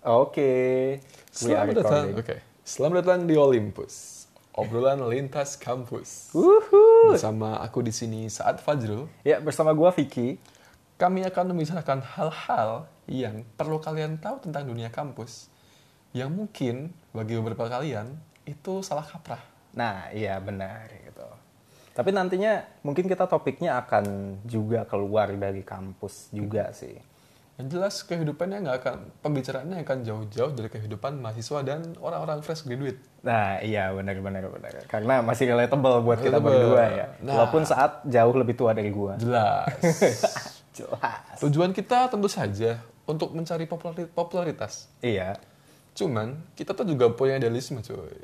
Oke. Selamat datang. Oke. Selamat datang di Olympus. Obrolan lintas kampus. Wuhu. Bersama aku di sini saat Fajrul, Ya, bersama gua Vicky. kami akan membicarakan hal-hal yang perlu kalian tahu tentang dunia kampus. Yang mungkin bagi beberapa kalian itu salah kaprah. Nah, iya benar gitu. Tapi nantinya mungkin kita topiknya akan juga keluar dari kampus juga sih. Yang jelas kehidupannya nggak akan pembicaraannya akan jauh-jauh dari kehidupan mahasiswa dan orang-orang fresh graduate. Nah, iya benar benar benar. Karena masih relatable buat kita Relatable. berdua ya. Nah. Walaupun saat jauh lebih tua dari gua. Jelas. Jelas. Tujuan kita tentu saja untuk mencari populari- popularitas. Iya. Cuman kita tuh juga punya idealisme cuy.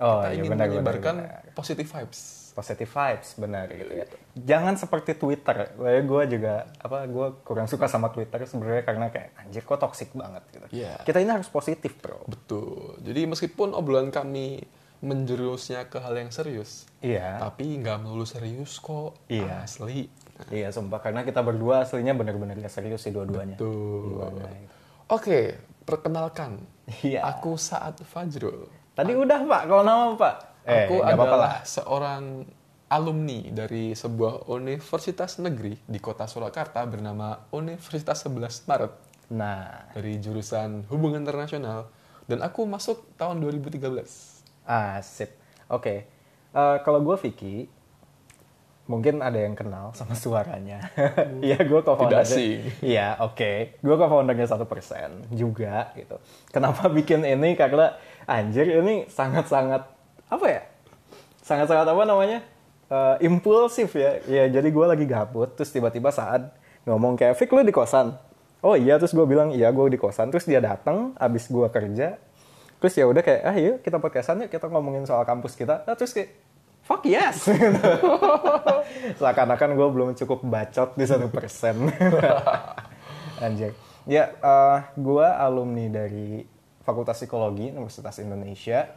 Oh, kita iya, ingin benar, benar, menyebarkan benar. positive vibes. Positive vibes benar gitu ya. Jangan seperti Twitter. Kayak gue juga apa gue kurang suka sama Twitter sebenarnya karena kayak anjir kok toxic banget gitu. Iya. Kita ini harus positif, Bro. Betul. Jadi meskipun obrolan kami menjurusnya ke hal yang serius, Iya. tapi nggak melulu serius kok. Iya. Asli. Iya, sumpah karena kita berdua aslinya bener-bener gak serius sih dua-duanya. Gitu. Oke, perkenalkan. Iya. Aku Saat Fajrul. Tadi udah, Pak. Kalau nama, Pak. Aku nggak apa-apa adalah seorang alumni dari sebuah universitas negeri di kota Surakarta bernama Universitas 11 Maret Nah, dari jurusan Hubungan Internasional dan aku masuk tahun 2013. asip. Oke. Eh, kalau gue Vicky, mungkin ada yang kenal sama suaranya. Iya, gue asing. Iya, oke. Gue co-foundernya satu persen juga gitu. Kenapa bikin ini? Karena anjir ini sangat-sangat apa ya? Sangat-sangat apa namanya? Eh, impulsif ya. Ya, jadi gue lagi gabut, terus tiba-tiba saat ngomong kayak, Vic lu di kosan? Oh iya, terus gue bilang, iya gue di kosan. Terus dia datang, abis gue kerja. Terus ya udah kayak, ah yuk kita podcastan yuk, kita ngomongin soal kampus kita. Nah, terus kayak, fuck yes! Seakan-akan gue belum cukup bacot di satu persen. Anjir. Ya, eh gue alumni dari Fakultas Psikologi Universitas Indonesia.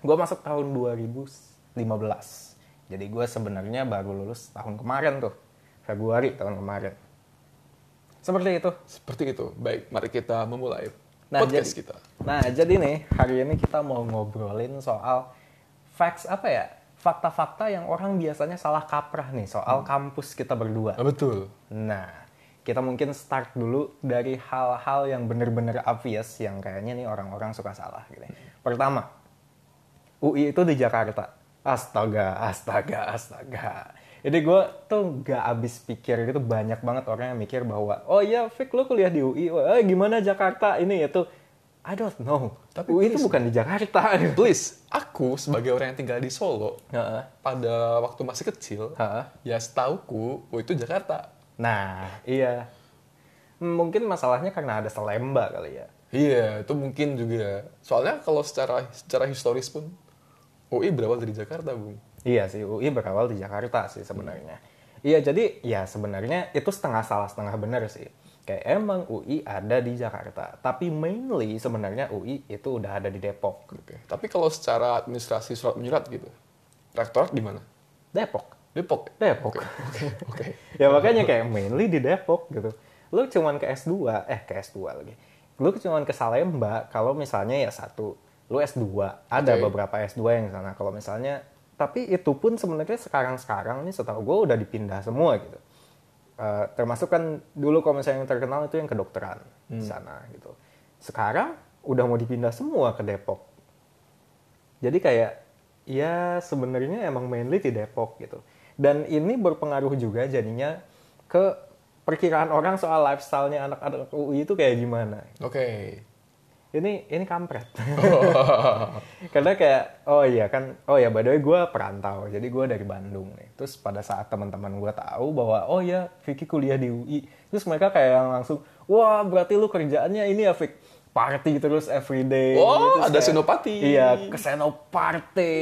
Gue masuk tahun 2015. Jadi gue sebenarnya baru lulus tahun kemarin tuh. Februari tahun kemarin. Seperti itu. Seperti itu. Baik, mari kita memulai Nah, podcast jadi- kita. Nah, jadi nih, hari ini kita mau ngobrolin soal facts apa ya? Fakta-fakta yang orang biasanya salah kaprah nih soal kampus kita berdua. Ah, betul. Nah, kita mungkin start dulu dari hal-hal yang bener-bener obvious yang kayaknya nih orang-orang suka salah gitu. Pertama, UI itu di Jakarta. Astaga, astaga, astaga. Jadi gue tuh gak habis pikir gitu banyak banget orang yang mikir bahwa oh iya Fik lo kuliah di UI, eh, gimana Jakarta ini itu. I don't know. Tapi UI itu bukan di Jakarta. Please, aku sebagai orang yang tinggal di Solo, Heeh. pada waktu masih kecil, Heeh. ya setauku, oh itu Jakarta. Nah, iya. Mungkin masalahnya karena ada Selemba kali ya. Iya, itu mungkin juga. Soalnya kalau secara secara historis pun, UI berawal dari Jakarta, Bung. Iya sih, UI berawal di Jakarta sih sebenarnya. Iya, jadi ya sebenarnya itu setengah salah setengah benar sih. Kayak emang UI ada di Jakarta, tapi mainly sebenarnya UI itu udah ada di Depok. Oke. Tapi kalau secara administrasi surat menyurat gitu, rektorat di mana? Depok. Depok. Depok. Oke. ya makanya kayak mainly di Depok gitu. Lu cuman ke S2, eh ke S2 lagi. Lu cuman ke Salemba kalau misalnya ya satu, lu S2. Ada Oke. beberapa S2 yang di sana. Kalau misalnya tapi itu pun sebenarnya sekarang-sekarang nih setahu gue udah dipindah semua gitu. Eh, termasuk kan dulu kalau misalnya yang terkenal itu yang kedokteran di sana gitu. Sekarang udah mau dipindah semua ke Depok. Jadi kayak ya sebenarnya emang mainly di Depok gitu. Dan ini berpengaruh juga jadinya ke perkiraan orang soal lifestyle-nya anak-anak UI itu kayak gimana. Oke. Ini ini kampret. Karena kayak oh iya kan oh ya by the way gue perantau jadi gue dari Bandung nih. Terus pada saat teman-teman gue tahu bahwa oh ya Vicky kuliah di UI, terus mereka kayak yang langsung wah berarti lu kerjaannya ini ya Vick party terus everyday. Oh, Terus ada kayak- senopati. Iya, ke senopati.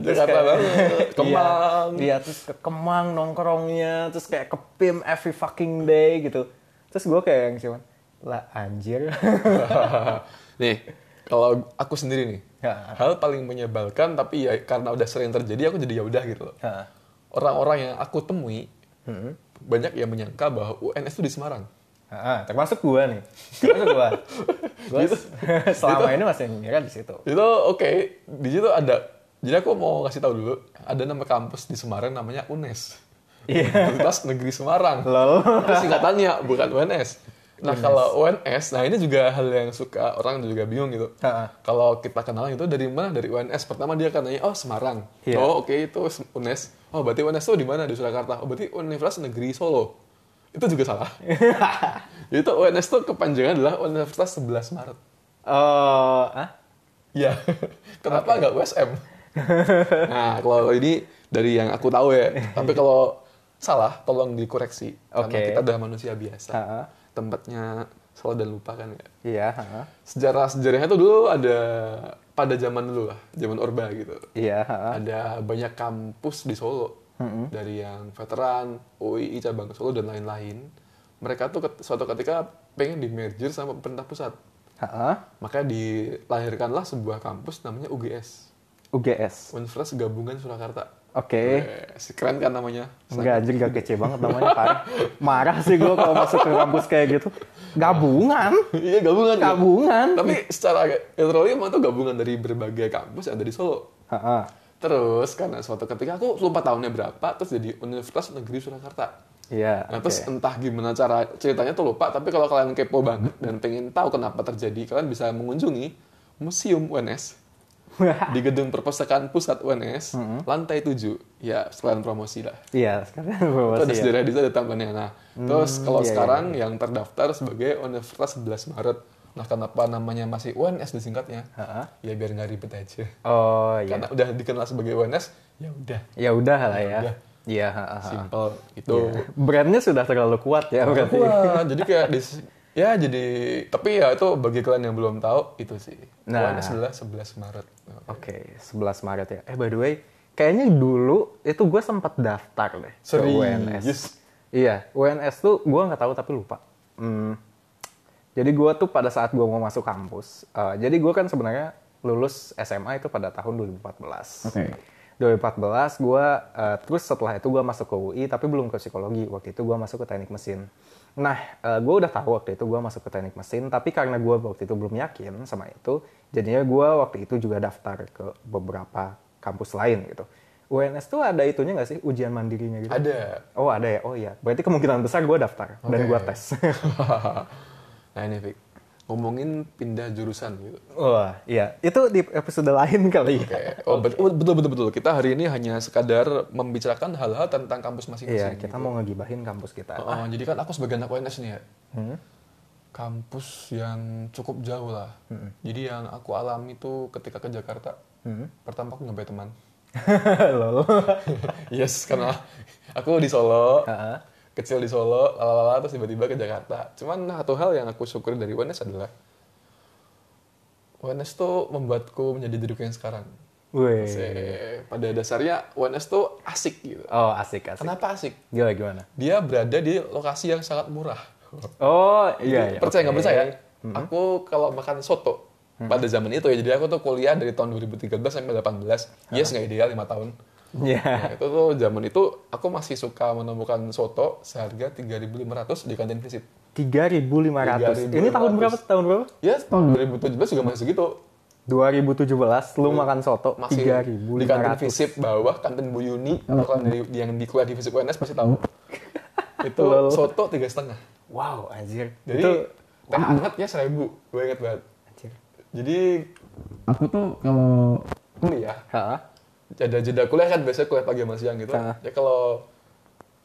Terus Jakarta kayak- banget. Kemang. Iya, iya, terus ke Kemang nongkrongnya, terus kayak ke PIM every fucking day gitu. Terus gue kayak yang cuman, lah anjir. nih, kalau aku sendiri nih, Ya. hal paling menyebalkan tapi ya karena udah sering terjadi aku jadi ya udah gitu loh. Ha. Orang-orang yang aku temui Hmm. banyak yang menyangka bahwa UNS itu di Semarang. Ah, termasuk gua nih. Termasuk gua. Gua Gitu. selama ini masih ngira di situ. Itu oke, di situ ada. Jadi aku mau kasih tahu dulu, ada nama kampus di Semarang namanya UNES. Iya. Universitas Negeri Semarang. Lol. Itu singkatannya, bukan UNS. Nah, kalau UNS, nah ini juga hal yang suka orang juga bingung gitu. Ha-ha. Kalau kita kenal itu dari mana? Dari UNS. Pertama dia akan nanya, oh Semarang. Iya. Oh oke, itu UNS. Oh berarti UNS itu di mana? Di Surakarta. Oh berarti Universitas Negeri Solo. Itu juga salah. Jadi itu UNS itu kepanjangan adalah Universitas 11 Maret. Oh, ah? Iya. Kenapa nggak USM? nah, kalau ini dari yang aku tahu ya. Tapi kalau salah, tolong dikoreksi. Karena Oke. kita udah manusia biasa. Ha-ha. Tempatnya selalu dan lupa kan ya. Iya, ha. Sejarah-sejarahnya tuh dulu ada pada zaman dulu lah, zaman Orba gitu. Iya, ha. Ada banyak kampus di Solo. Dari yang veteran, UII cabang Solo dan lain-lain. Mereka tuh suatu ketika pengen di merger sama pemerintah pusat. Ha. Maka dilahirkanlah sebuah kampus namanya UGS. UGS. Universitas Gabungan Surakarta. Oke. Si keren kan namanya? Enggak anjir gak kece banget namanya parah. Marah sih gue kalau masuk ke kampus kayak gitu. Gabungan. iya gabungan. ya. Gabungan. Tapi secara literally emang itu gabungan dari berbagai kampus yang ada di Solo. Ha. Terus karena suatu ketika aku lupa tahunnya berapa, terus jadi Universitas Negeri Surakarta. Iya. Nah terus oke. entah gimana cara ceritanya tuh lupa, tapi kalau kalian kepo banget dan pengen tahu kenapa terjadi, kalian bisa mengunjungi Museum UNS di gedung perpustakaan pusat UNS, lantai 7. Ya, sekalian promosi lah. Iya, sekarang Itu promosi ada ya. sejarah di situ ada tambahannya. Nah, terus kalau iya, sekarang yang terdaftar sebagai Universitas 11 Maret. Nah, kenapa namanya masih UNS disingkatnya? Ha. Ya biar nggak ribet aja. Oh iya. Karena udah dikenal sebagai UNS, ya udah, Ya udah lah ya. udah. Iya, ha, ha, ha. simple itu. Iya. Brandnya sudah terlalu kuat ya berarti. Wah, jadi kayak dis- ya jadi tapi ya itu bagi kalian yang belum tahu itu sih. Nah. UNS adalah 11 Maret. Oke, 11 Maret ya. Eh by the way, kayaknya dulu itu gue sempat daftar deh ke Serius? UNS. Iya, UNS tuh gue nggak tahu tapi lupa. Hmm, jadi gue tuh pada saat gue mau masuk kampus, eh, jadi gue kan sebenarnya lulus SMA itu pada tahun 2014. Oke. 2014 gue eh, terus setelah itu gue masuk ke UI tapi belum ke psikologi waktu itu gue masuk ke teknik mesin nah gue udah tahu waktu itu gue masuk ke teknik mesin tapi karena gue waktu itu belum yakin sama itu jadinya gue waktu itu juga daftar ke beberapa kampus lain gitu. UNS tuh ada itunya nggak sih? Ujian mandirinya gitu? Ada. oh ada ya? Oh iya. Berarti kemungkinan besar gue daftar dan Oke. gue tes. Nah ini Vic, ngomongin pindah jurusan gitu. wah iya itu di episode lain kali ya Oke. Oh, bet- oh, betul betul betul. Kita hari ini hanya sekadar membicarakan hal-hal tentang kampus iya masing-masing. kita mau ngegibahin kampus kita Oh, jadi kan aku sebagai anak UNS nih ya. Hmm? Kampus yang cukup jauh lah. Jadi yang aku alami tuh ketika ke Jakarta. Hmm? Pertama aku punya teman. lol yes, karena aku di Solo, Ha-ha. Kecil di Solo, lalala terus tiba-tiba ke Jakarta. Cuman satu hal yang aku syukuri dari UNS adalah UNS tuh membuatku menjadi diriku yang sekarang. Wih. Pada dasarnya UNS tuh asik gitu. Oh asik asik. Kenapa asik? Gimana gimana? Dia berada di lokasi yang sangat murah. Oh iya iya. percaya nggak oke. percaya? Aku kalau makan soto pada zaman itu ya, jadi aku tuh kuliah dari tahun 2013 sampai 18. Yes nggak ideal 5 tahun. Iya. Nah, itu tuh zaman itu aku masih suka menemukan soto seharga 3.500 di kantin visit. 3.500. Ini tahun 3.500. berapa? Tahun berapa? Ya tahun 2017 juga masih segitu. 2017 lu makan soto Masih di kantin 3.500. visip bawah kantin Bu Yuni. Kalau kalian dari yang di kuliah di visip UNS pasti tahu. itu Lol. soto tiga setengah. Wow, anjir. Jadi itu teh hangatnya seribu. Gue inget banget. anjir. Jadi aku tuh kalau kuliah Hah? Ada jeda kuliah kan biasanya kuliah pagi sama siang gitu. Ah. Ya kalau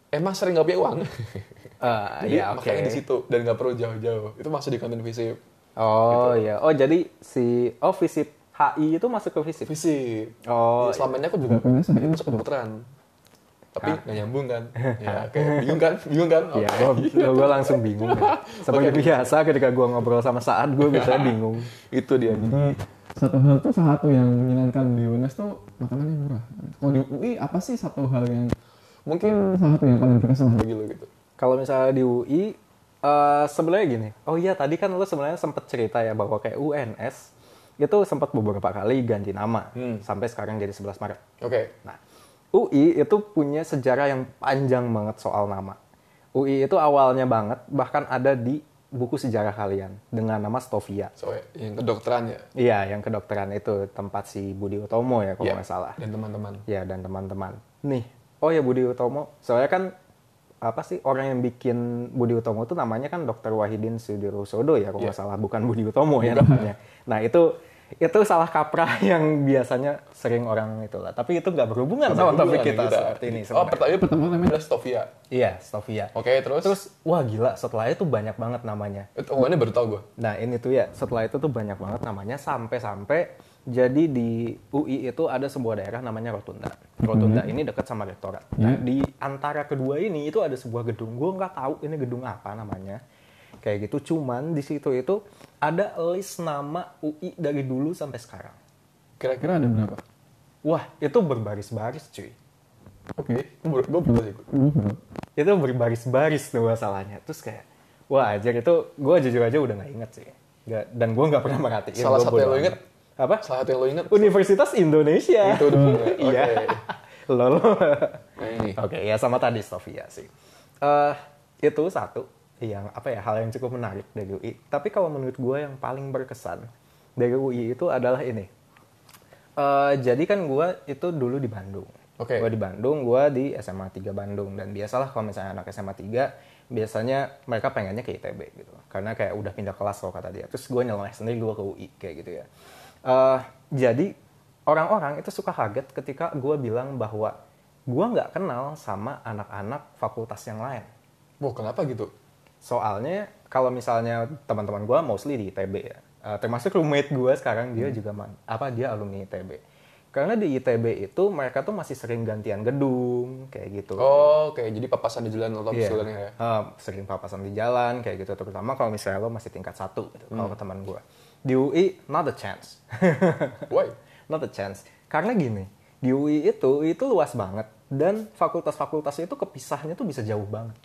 emang sering nggak punya uang, Ah, jadi iya, oke. makanya di situ dan nggak perlu jauh-jauh. Itu masih di kantin visip. Oh iya. Oh jadi si oh visip HI itu masuk ke visip. Visip. Oh, Ya, selama ini aku juga pengen ini masuk kedokteran. Tapi nggak nyambung kan? ya, kayak bingung kan? Bingung kan? Iya, Oke. gua, gua langsung bingung. ya. Seperti biasa ketika gua ngobrol sama saat gua biasanya bingung. Itu dia. Jadi satu hal tuh salah satu yang menyenangkan di UNES tuh makanannya murah. Kalau di UI apa sih satu hal yang mungkin salah satu yang paling berkesan? bagi lo gitu. Kalau misalnya di UI, eh sebenarnya gini. Oh iya, tadi kan lu sebenarnya sempat cerita ya bahwa kayak UNS itu sempat beberapa kali ganti nama Hmm. sampai sekarang jadi 11 Maret. Oke. Nah, UI itu punya sejarah yang panjang banget soal nama. UI itu awalnya banget bahkan ada di buku sejarah kalian dengan nama Stovia. So, yang kedokteran ya. Iya, yang kedokteran itu tempat si Budi Utomo ya kalau Ya, nggak salah. Dan teman-teman. Ya dan teman-teman. Nih, oh ya Budi Utomo. Soalnya kan apa sih orang yang bikin Budi Utomo itu namanya kan Dr. Wahidin Sudirosodo ya kalau nggak salah, bukan Budi Utomo ya namanya. Nah itu itu salah kaprah yang biasanya sering orang itulah. Tapi itu nggak berhubungan sama topik kita, seperti ini. Oh, sebenarnya. pertama pertama namanya adalah Stovia. Iya, Stovia. Oke, terus? Terus wah gila setelah itu banyak banget namanya. Itu, oh, ini baru tau gue. Nah ini tuh ya setelah itu tuh banyak banget namanya sampai-sampai jadi di UI itu ada sebuah daerah namanya Rotunda. Rotunda ini dekat sama rektorat. Nah di antara kedua ini itu ada sebuah gedung. Gue nggak tahu ini gedung apa namanya. Kayak gitu. Cuman di situ itu ada list nama UI dari dulu sampai sekarang. Kira-kira Kira ada berapa? Wah itu berbaris-baris cuy. Oke, gue gue belum sih. Itu berbaris-baris tuh masalahnya. Terus kayak wah ajar itu gue jujur aja udah nggak inget sih. Nggak- dan gue nggak pernah merhatiin. Salah satu yang lo inget? Apa? Salah satu yang lo inget? Universitas Indonesia. Itu udah. Oke. Iya. Lol. Nah. Oke, ya sama tadi Sofia sih. Eh itu satu yang apa ya hal yang cukup menarik dari UI. Tapi kalau menurut gue yang paling berkesan dari UI itu adalah ini. Eh jadi kan gue itu dulu di Bandung. Oke. Gue di Bandung, gue di SMA 3 Bandung dan biasalah kalau misalnya anak SMA 3 biasanya mereka pengennya ke ITB gitu. Karena kayak udah pindah kelas kalau kata dia. Terus gue nyeleneh sendiri gue ke UI kayak gitu ya. Eh jadi orang-orang itu suka kaget ketika gue bilang bahwa gue nggak kenal sama anak-anak fakultas yang lain. Wah, kenapa gitu? Soalnya kalau misalnya teman-teman gue mostly di ITB ya. Eh, termasuk roommate gue sekarang dia juga man- apa dia alumni ITB. Karena di ITB itu mereka tuh masih sering gantian gedung kayak gitu. Oh, oke. Jadi papasan di jalan atau Iya. jalannya ya? Eh, sering papasan di jalan kayak gitu terutama kalau misalnya lo masih tingkat satu gitu kalau ke teman gue. Di UI not a chance. Why? not a chance. Karena gini, di UI itu itu luas banget dan fakultas-fakultas itu kepisahnya tuh bisa jauh banget.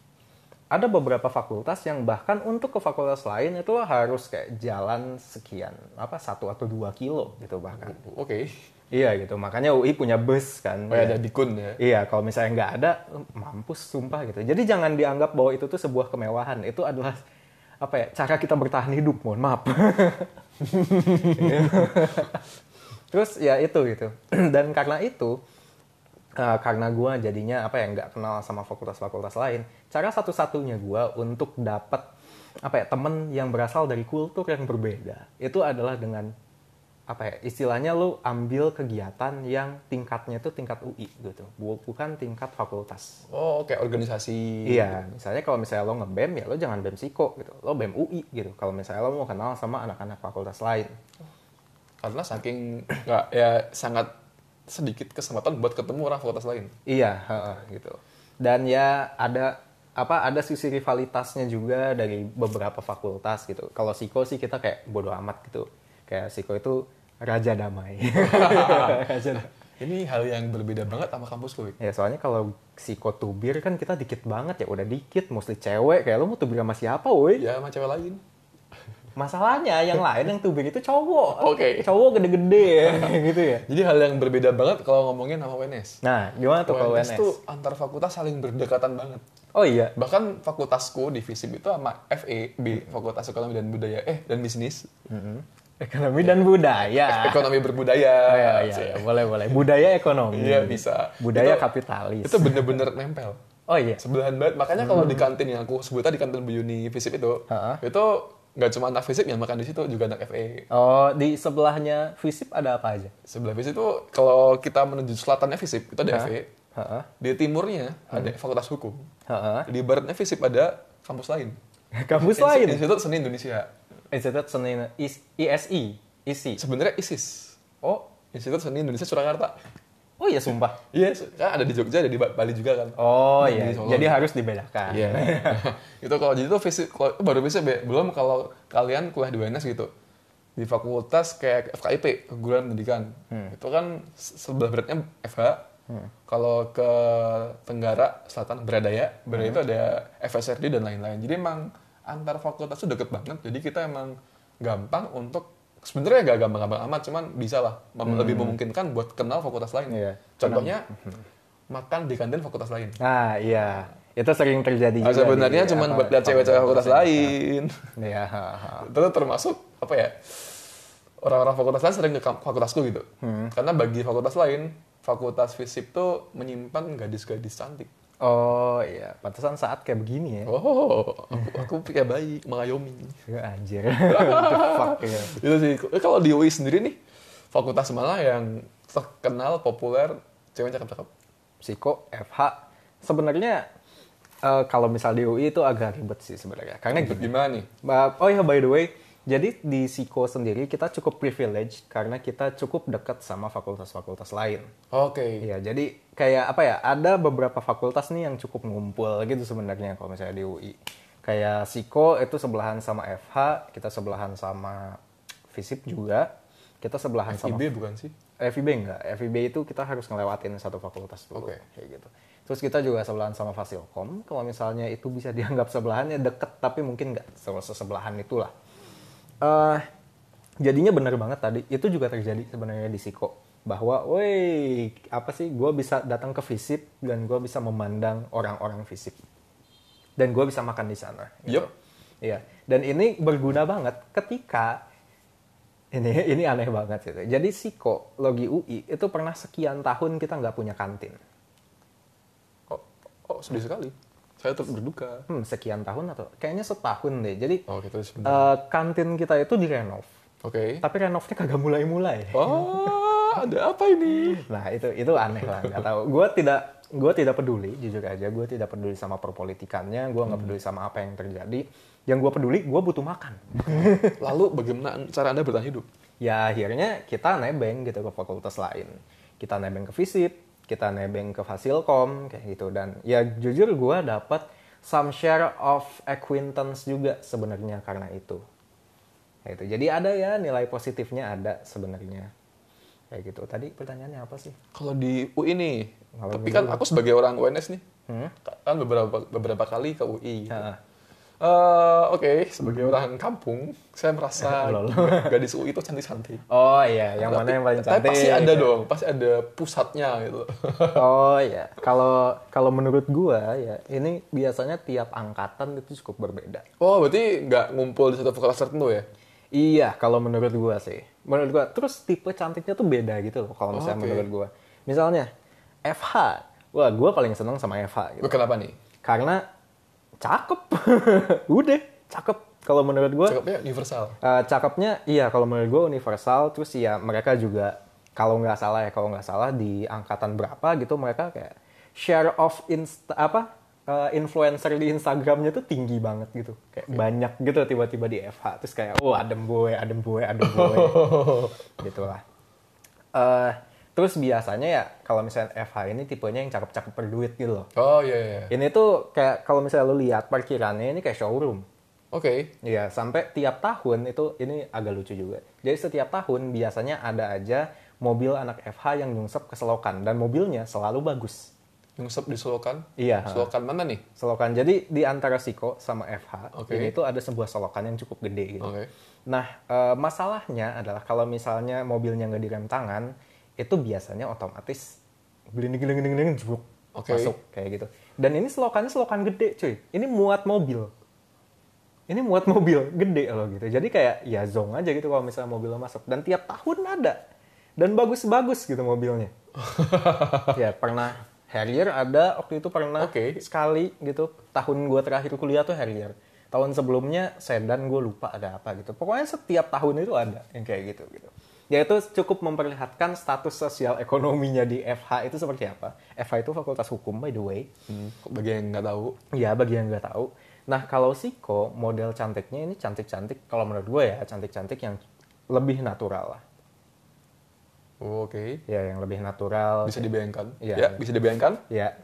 Ada beberapa fakultas yang bahkan untuk ke fakultas lain itu lo harus kayak jalan sekian apa satu atau dua kilo gitu bahkan. Oke. Iya gitu, makanya UI punya bus kan. Oh, ya, ada dikun ya? Iya, kalau misalnya nggak ada, mampus sumpah gitu. Jadi jangan dianggap bahwa itu tuh sebuah kemewahan. Itu adalah apa ya cara kita bertahan hidup. Mohon maaf. Terus ya itu gitu. Dan karena itu, eh, karena gue jadinya apa ya nggak kenal sama fakultas-fakultas lain. Cara satu-satunya gue untuk dapat apa ya temen yang berasal dari kultur yang berbeda itu adalah dengan apa ya istilahnya lu ambil kegiatan yang tingkatnya itu tingkat UI gitu. Bu- bukan tingkat fakultas. Oh, kayak organisasi. iya misalnya kalau misalnya lo ngebem ya lo jangan bem psiko gitu. Lo bem UI gitu. Kalau misalnya lo mau kenal sama anak-anak fakultas lain. Karena saking nggak ya sangat sedikit kesempatan buat ketemu orang fakultas lain. iya heeh, gitu dan ya ada apa ada sisi rivalitasnya juga dari beberapa fakultas gitu kalau psiko sih kita kayak bodoh amat gitu kayak psiko itu raja damai raja damai. Ini hal yang berbeda banget sama kampus gue. Ya soalnya kalau psikotubir kan kita dikit banget ya udah dikit mostly cewek kayak lu mau tubir sama siapa woi Ya sama cewek lain. Masalahnya yang lain yang tubir itu cowok Oke. cowok gede-gede ya gitu ya Jadi hal yang berbeda banget kalau ngomongin sama UNS. nah gimana tuh kalau UNS tuh antar fakultas saling berdekatan banget. oh iya Bahkan fakultasku di FISIP itu sama FEB, Fakultas Ekonomi dan Budaya, eh dan Bisnis. ekonomi dan budaya Ekonomi berbudaya. oh, iya, iya, iya. boleh boleh budaya ekonomi Iya, bisa. budaya Itu- kapitalis Itu bener-bener nempel. oh iya Sebelahan banget. Makanya kalau di kantin yang aku sebut tadi kantin Bu Uni FISIP itu, Ha-ha. itu nggak cuma anak FISIP yang makan di situ, juga anak FE. oh di sebelahnya FISIP ada apa aja Sebelah FISIP itu kalau kita menuju selatannya FISIP itu ada FE. Heeh. Di timurnya ada Fakultas Hukum. Heeh. Di baratnya FISIP ada kampus lain. kampus lain Institut Seni Indonesia. Institut Seni Is- ISI ISI Sebenarnya ISIS. oh Institut Seni Indonesia Surakarta. Oh iya sumpah Iya, kan ada di Jogja, ada di Ba- Bali juga kan. Oh iya, jadi harus dibedakan. Iya. itu kalau jadi tuh fisik kalau baru bisa be. belum kalau kalian kuliah di UNS gitu. Di fakultas kayak FKIP, keguruan pendidikan. Itu kan se- sebelah beratnya FH. Kalau ke Tenggara Selatan Beradaya, Beradaya itu ada FSRD dan lain-lain. Jadi emang antar fakultas itu deket banget. Jadi kita emang gampang untuk sebenarnya gak gampang-gampang amat, cuman bisa lah mem- lebih memungkinkan buat kenal fakultas lain. Iya. Contohnya makan di kantin fakultas lain. Nah iya, itu sering terjadi Nah, juga sebenarnya di, cuma apa, buat lihat cewek-cewek fakultas lain. Iya, ha. Itu termasuk apa ya? Orang-orang fakultas lain sering ke fakultasku gitu. Hmm. Karena bagi fakultas lain, fakultas fisip tuh menyimpan gadis-gadis cantik. Oh iya, pantesan saat kayak begini ya. Oh, aku, aku kayak bayi, mengayomi. Ya, anjir. Fuck ya. Itu sih. Eh, Kalau di UI sendiri nih, fakultas mana yang terkenal, populer, ceweknya cakep-cakep? Psiko, FH. Sebenarnya eh, kalau misal di UI itu agak ribet sih sebenarnya. Karena. Gimana nih? Oh ya by the way, jadi di Psiko sendiri kita cukup privilege karena kita cukup dekat sama fakultas-fakultas lain. Oke. Iya, jadi kayak apa ya? Ada beberapa fakultas nih yang cukup ngumpul gitu sebenarnya kalau misalnya di UI. Kayak Psiko itu sebelahan sama FH, kita sebelahan sama Fisip juga. Kita sebelahan sama FIB bukan sih? FIB enggak. FIB itu kita harus ngelewatin satu fakultas dulu. Oke. Kayak gitu. Terus kita juga sebelahan sama Fasilkom. Kalau misalnya itu bisa dianggap sebelahan ya deket tapi mungkin nggak se- sebelahan itulah. Eh jadinya bener banget tadi. Itu juga terjadi sebenarnya di Siko. Bahwa, woi, apa sih, gue bisa datang ke Fisip dan gue bisa memandang orang-orang Fisip. Dan gue bisa makan di sana. gitu. Yup. Iya. Dan ini berguna banget ketika ini ini aneh banget gitu. Jadi Siko Logi UI itu pernah sekian tahun kita nggak punya kantin. Oh, oh sedih sekali. Saya turut berduka. Hmm, sekian tahun atau kayaknya setahun deh. Jadi Oh, gitu eh, kantin kita itu direnov. Oke. Tapi renovnya kagak mulai-mulai. Oh, ada apa ini? Nah itu itu aneh lah nggak tahu. Gue tidak gue tidak peduli jujur aja. Gue tidak peduli sama perpolitikannya. Gue nggak peduli sama apa yang terjadi. Yang gue peduli gue butuh makan. Lalu bagaimana cara Anda bertahan hidup? ya akhirnya kita nebeng gitu ke fakultas lain. Kita nebeng ke Visip, kita nebeng ke Fasilkom kayak gitu dan ya jujur gue dapat some share of acquaintance juga sebenarnya karena itu. Kayak gitu. Jadi ada ya nilai positifnya ada sebenarnya. Kayak gitu. Tadi pertanyaannya apa sih? Kalau di UI nih, tapi kan aku sebagai orang UNS nih, Hmm? kan beberapa beberapa kali ke UI. Ya. Eh, Oke, sebagai orang kampung, saya merasa gadis UI itu cantik-cantik. Oh iya, yang mana Tapi- yang paling Tapi cantik? pasti ada dong, pasti ada pusatnya gitu. Oh iya, kalau kalau menurut gua ya ini biasanya tiap angkatan itu cukup berbeda. Oh, berarti nggak ngumpul di satu fakultas tertentu ya? Iya, kalau menurut gua sih. Menurut gua terus tipe cantiknya tuh beda gitu loh kalau misalnya Oke. menurut gua. Misalnya FH. Wah, gua paling seneng sama FH gitu. Kenapa nih? Karena cakep. Udah, cakep. Kalau menurut gua Cakepnya universal. eh, cakepnya iya kalau menurut gua universal terus ya mereka juga kalau nggak salah ya kalau nggak salah di angkatan berapa gitu mereka kayak share of insta apa eh, influencer di Instagramnya tuh tinggi banget gitu kayak banyak gitu tiba-tiba di FH terus kayak oh adem boy adem boy adem boy gitu lah Eh, terus biasanya ya kalau misalnya FH ini tipenya yang cakep-cakep berduit gitu loh Oh iya iya. ini tuh kayak kalau misalnya lu lihat parkirannya ini kayak showroom Oke. Iya, sampai tiap tahun itu ini agak lucu juga. Jadi setiap tahun biasanya ada aja mobil anak FH yang nyungsep ke selokan dan mobilnya selalu bagus. Nyungsep di Selokan. Iya. Selokan mana nih? Selokan. Jadi di antara Siko sama FH Oke. ini tuh ada sebuah selokan yang cukup gede gitu. Oke. Nah, eh, masalahnya adalah kalau misalnya mobilnya nggak direm tangan, itu biasanya otomatis gelinding gelinding gelinding jebuk Oke. masuk kayak gitu. Dan ini selokannya selokan gede, cuy. Ini muat mobil. Ini muat mobil gede loh gitu. Jadi kayak ya zong aja gitu kalau misalnya mobilnya masuk. Dan tiap tahun ada. Dan bagus-bagus gitu mobilnya. ya pernah Harrier ada waktu itu pernah Oke. sekali gitu. Tahun gua terakhir kuliah tuh Harrier. Tahun sebelumnya sedan gue lupa ada apa gitu. Pokoknya setiap tahun itu ada yang kayak gitu gitu. Ya itu cukup memperlihatkan status sosial ekonominya di FH itu seperti apa. FH itu fakultas hukum by the way. Hmm, bagi yang nggak tahu. Ya bagi yang nggak tahu. Nah kalau Siko model cantiknya ini cantik-cantik. Kalau menurut gue ya cantik-cantik yang lebih natural lah. Oh, Oke. Ya yang lebih natural. Bisa dibayangkan. Iya. Ya, bisa dibayangkan. Ya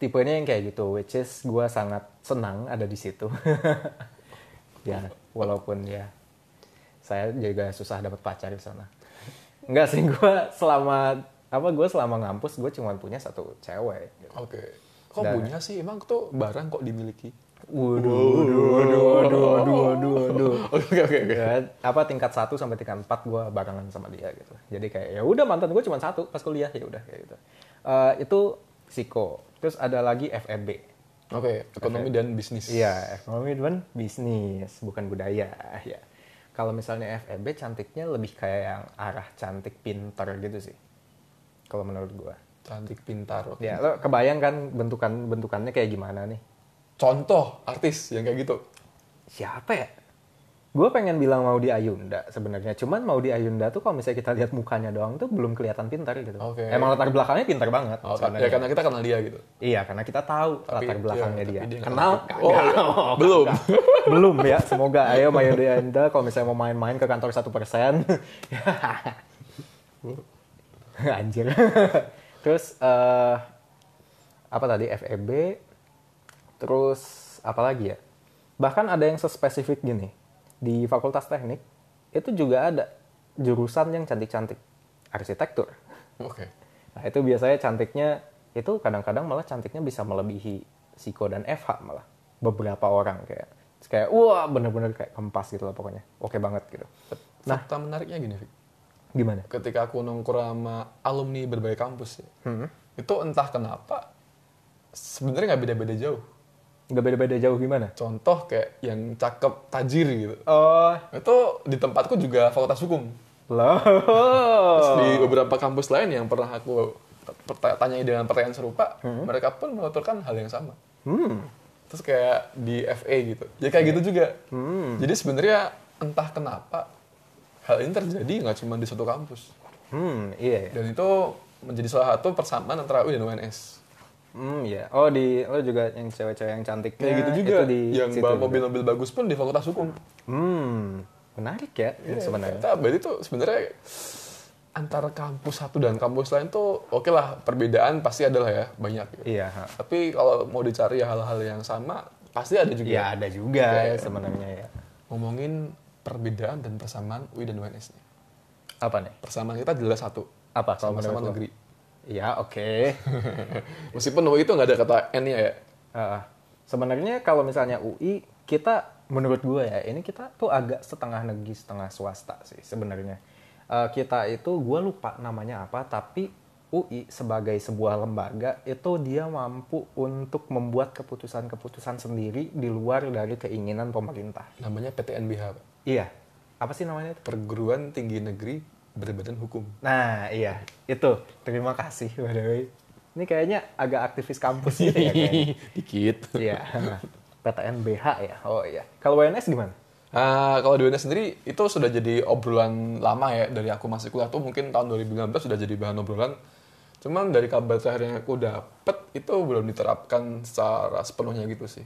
tipenya yang kayak gitu. Which is gue sangat senang ada di situ. ya walaupun ya saya juga susah dapat pacar di sana. Enggak sih gue selama apa gue selama ngampus gue cuma punya satu cewek. gitu. Oke. Kok Dan- punya sih? Emang tuh barang kok dimiliki? Waduh, waduh, waduh, waduh, waduh, waduh, waduh. Oke, oke, oke. Ya, apa tingkat 1 sampai tingkat 4 gue barengan sama dia gitu. Jadi kayak ya udah mantan gue cuma satu pas kuliah ya udah kayak gitu. Eh, itu Siko. Terus ada lagi FEB. Oke, ekonomi dan bisnis. Iya, ekonomi dan bisnis, bukan budaya. Ya. Kalau misalnya FEB cantiknya lebih kayak yang arah cantik pinter gitu sih. Kalau menurut gua. Cantik, pintar. Ya, lo kebayang kan bentukan bentukannya kayak gimana nih? Contoh artis yang kayak gitu. Siapa ya? Gue pengen bilang mau di Ayunda sebenarnya. Cuman mau di Ayunda tuh kalau misalnya kita lihat mukanya doang tuh belum kelihatan pintar gitu. Oke. Emang latar belakangnya pintar banget. Oh, ya karena kita kenal dia gitu. Iya, karena kita tahu Tapi- latar belakangnya iya, dia. dia Kenal? Oh, Belum. Belum ya. Semoga ayo Mayo Anda kalau misalnya mau main-main ke kantor satu persen. Anjir. Terus eh apa tadi FEB? Terus apa lagi ya? Bahkan ada yang sespesifik gini. Di Fakultas Teknik itu juga ada jurusan yang cantik-cantik. Arsitektur. Oke. Nah itu biasanya cantiknya itu kadang-kadang malah cantiknya bisa melebihi Siko dan FH malah beberapa orang kayak kayak wah bener-bener kayak kempas gitu lah pokoknya oke banget gitu Nah, fakta menariknya gini, Fik. gimana Ketika aku nongkrong sama alumni berbagai kampus ya, Hmm. itu entah kenapa sebenarnya nggak beda-beda jauh. nggak beda-beda jauh gimana Contoh kayak yang cakep tajir gitu. oh Itu di tempatku juga fakultas hukum. loh Terus di beberapa kampus lain yang pernah aku tanyai dengan pertanyaan serupa, mereka pun menuturkan hal yang sama. hmm Terus kayak di FA gitu. Ya kayak gitu juga. Jadi sebenarnya entah kenapa hal ini terjadi nggak cuma di satu kampus. hmm iya ya. Dan itu menjadi salah satu persamaan antara UI dan UNS. hmm iya oh di lo juga yang cewek-cewek yang cantik Kayak gitu juga. itu di yang bawa juga. mobil-mobil bagus pun di fakultas hukum. hmm menarik ya Iya, sebenarnya berarti tuh sebenarnya antara kampus satu dan kampus lain tuh oke lah perbedaan pasti ada lah ya banyak. Gitu. iya ha. Tapi kalau mau dicari hal-hal yang sama pasti ada juga. ya ada juga Kayak sebenarnya ya Ngomongin perbedaan dan persamaan UI dan UNS nih. apa nih Persamaan kita jelas satu. apa kalau Sama-sama negeri. ya oke Meskipun UI itu nggak ada kata N-nya ya. Ah, sebenarnya kalau misalnya UI kita menurut gue ya ini kita tuh agak setengah negeri setengah swasta sih sebenarnya Eh, kita itu gue lupa namanya apa tapi UI sebagai sebuah lembaga itu dia mampu untuk membuat keputusan-keputusan sendiri di luar dari keinginan pemerintah Namanya PTNBH, Pak. iya apa sih namanya itu Perguruan Tinggi Negeri Berbadan Hukum. nah iya itu terima kasih by the way ini kayaknya agak aktivis kampus gitu ya kayaknya Dikit. Iya. PTNBH ya. Oh iya. Kalau WNS gimana? Nah, kalau di UNS sendiri itu sudah jadi obrolan lama ya dari aku masih kuliah tuh mungkin tahun 2019 sudah jadi bahan obrolan. Cuman dari kabar terakhir yang aku dapet itu belum diterapkan secara sepenuhnya gitu sih.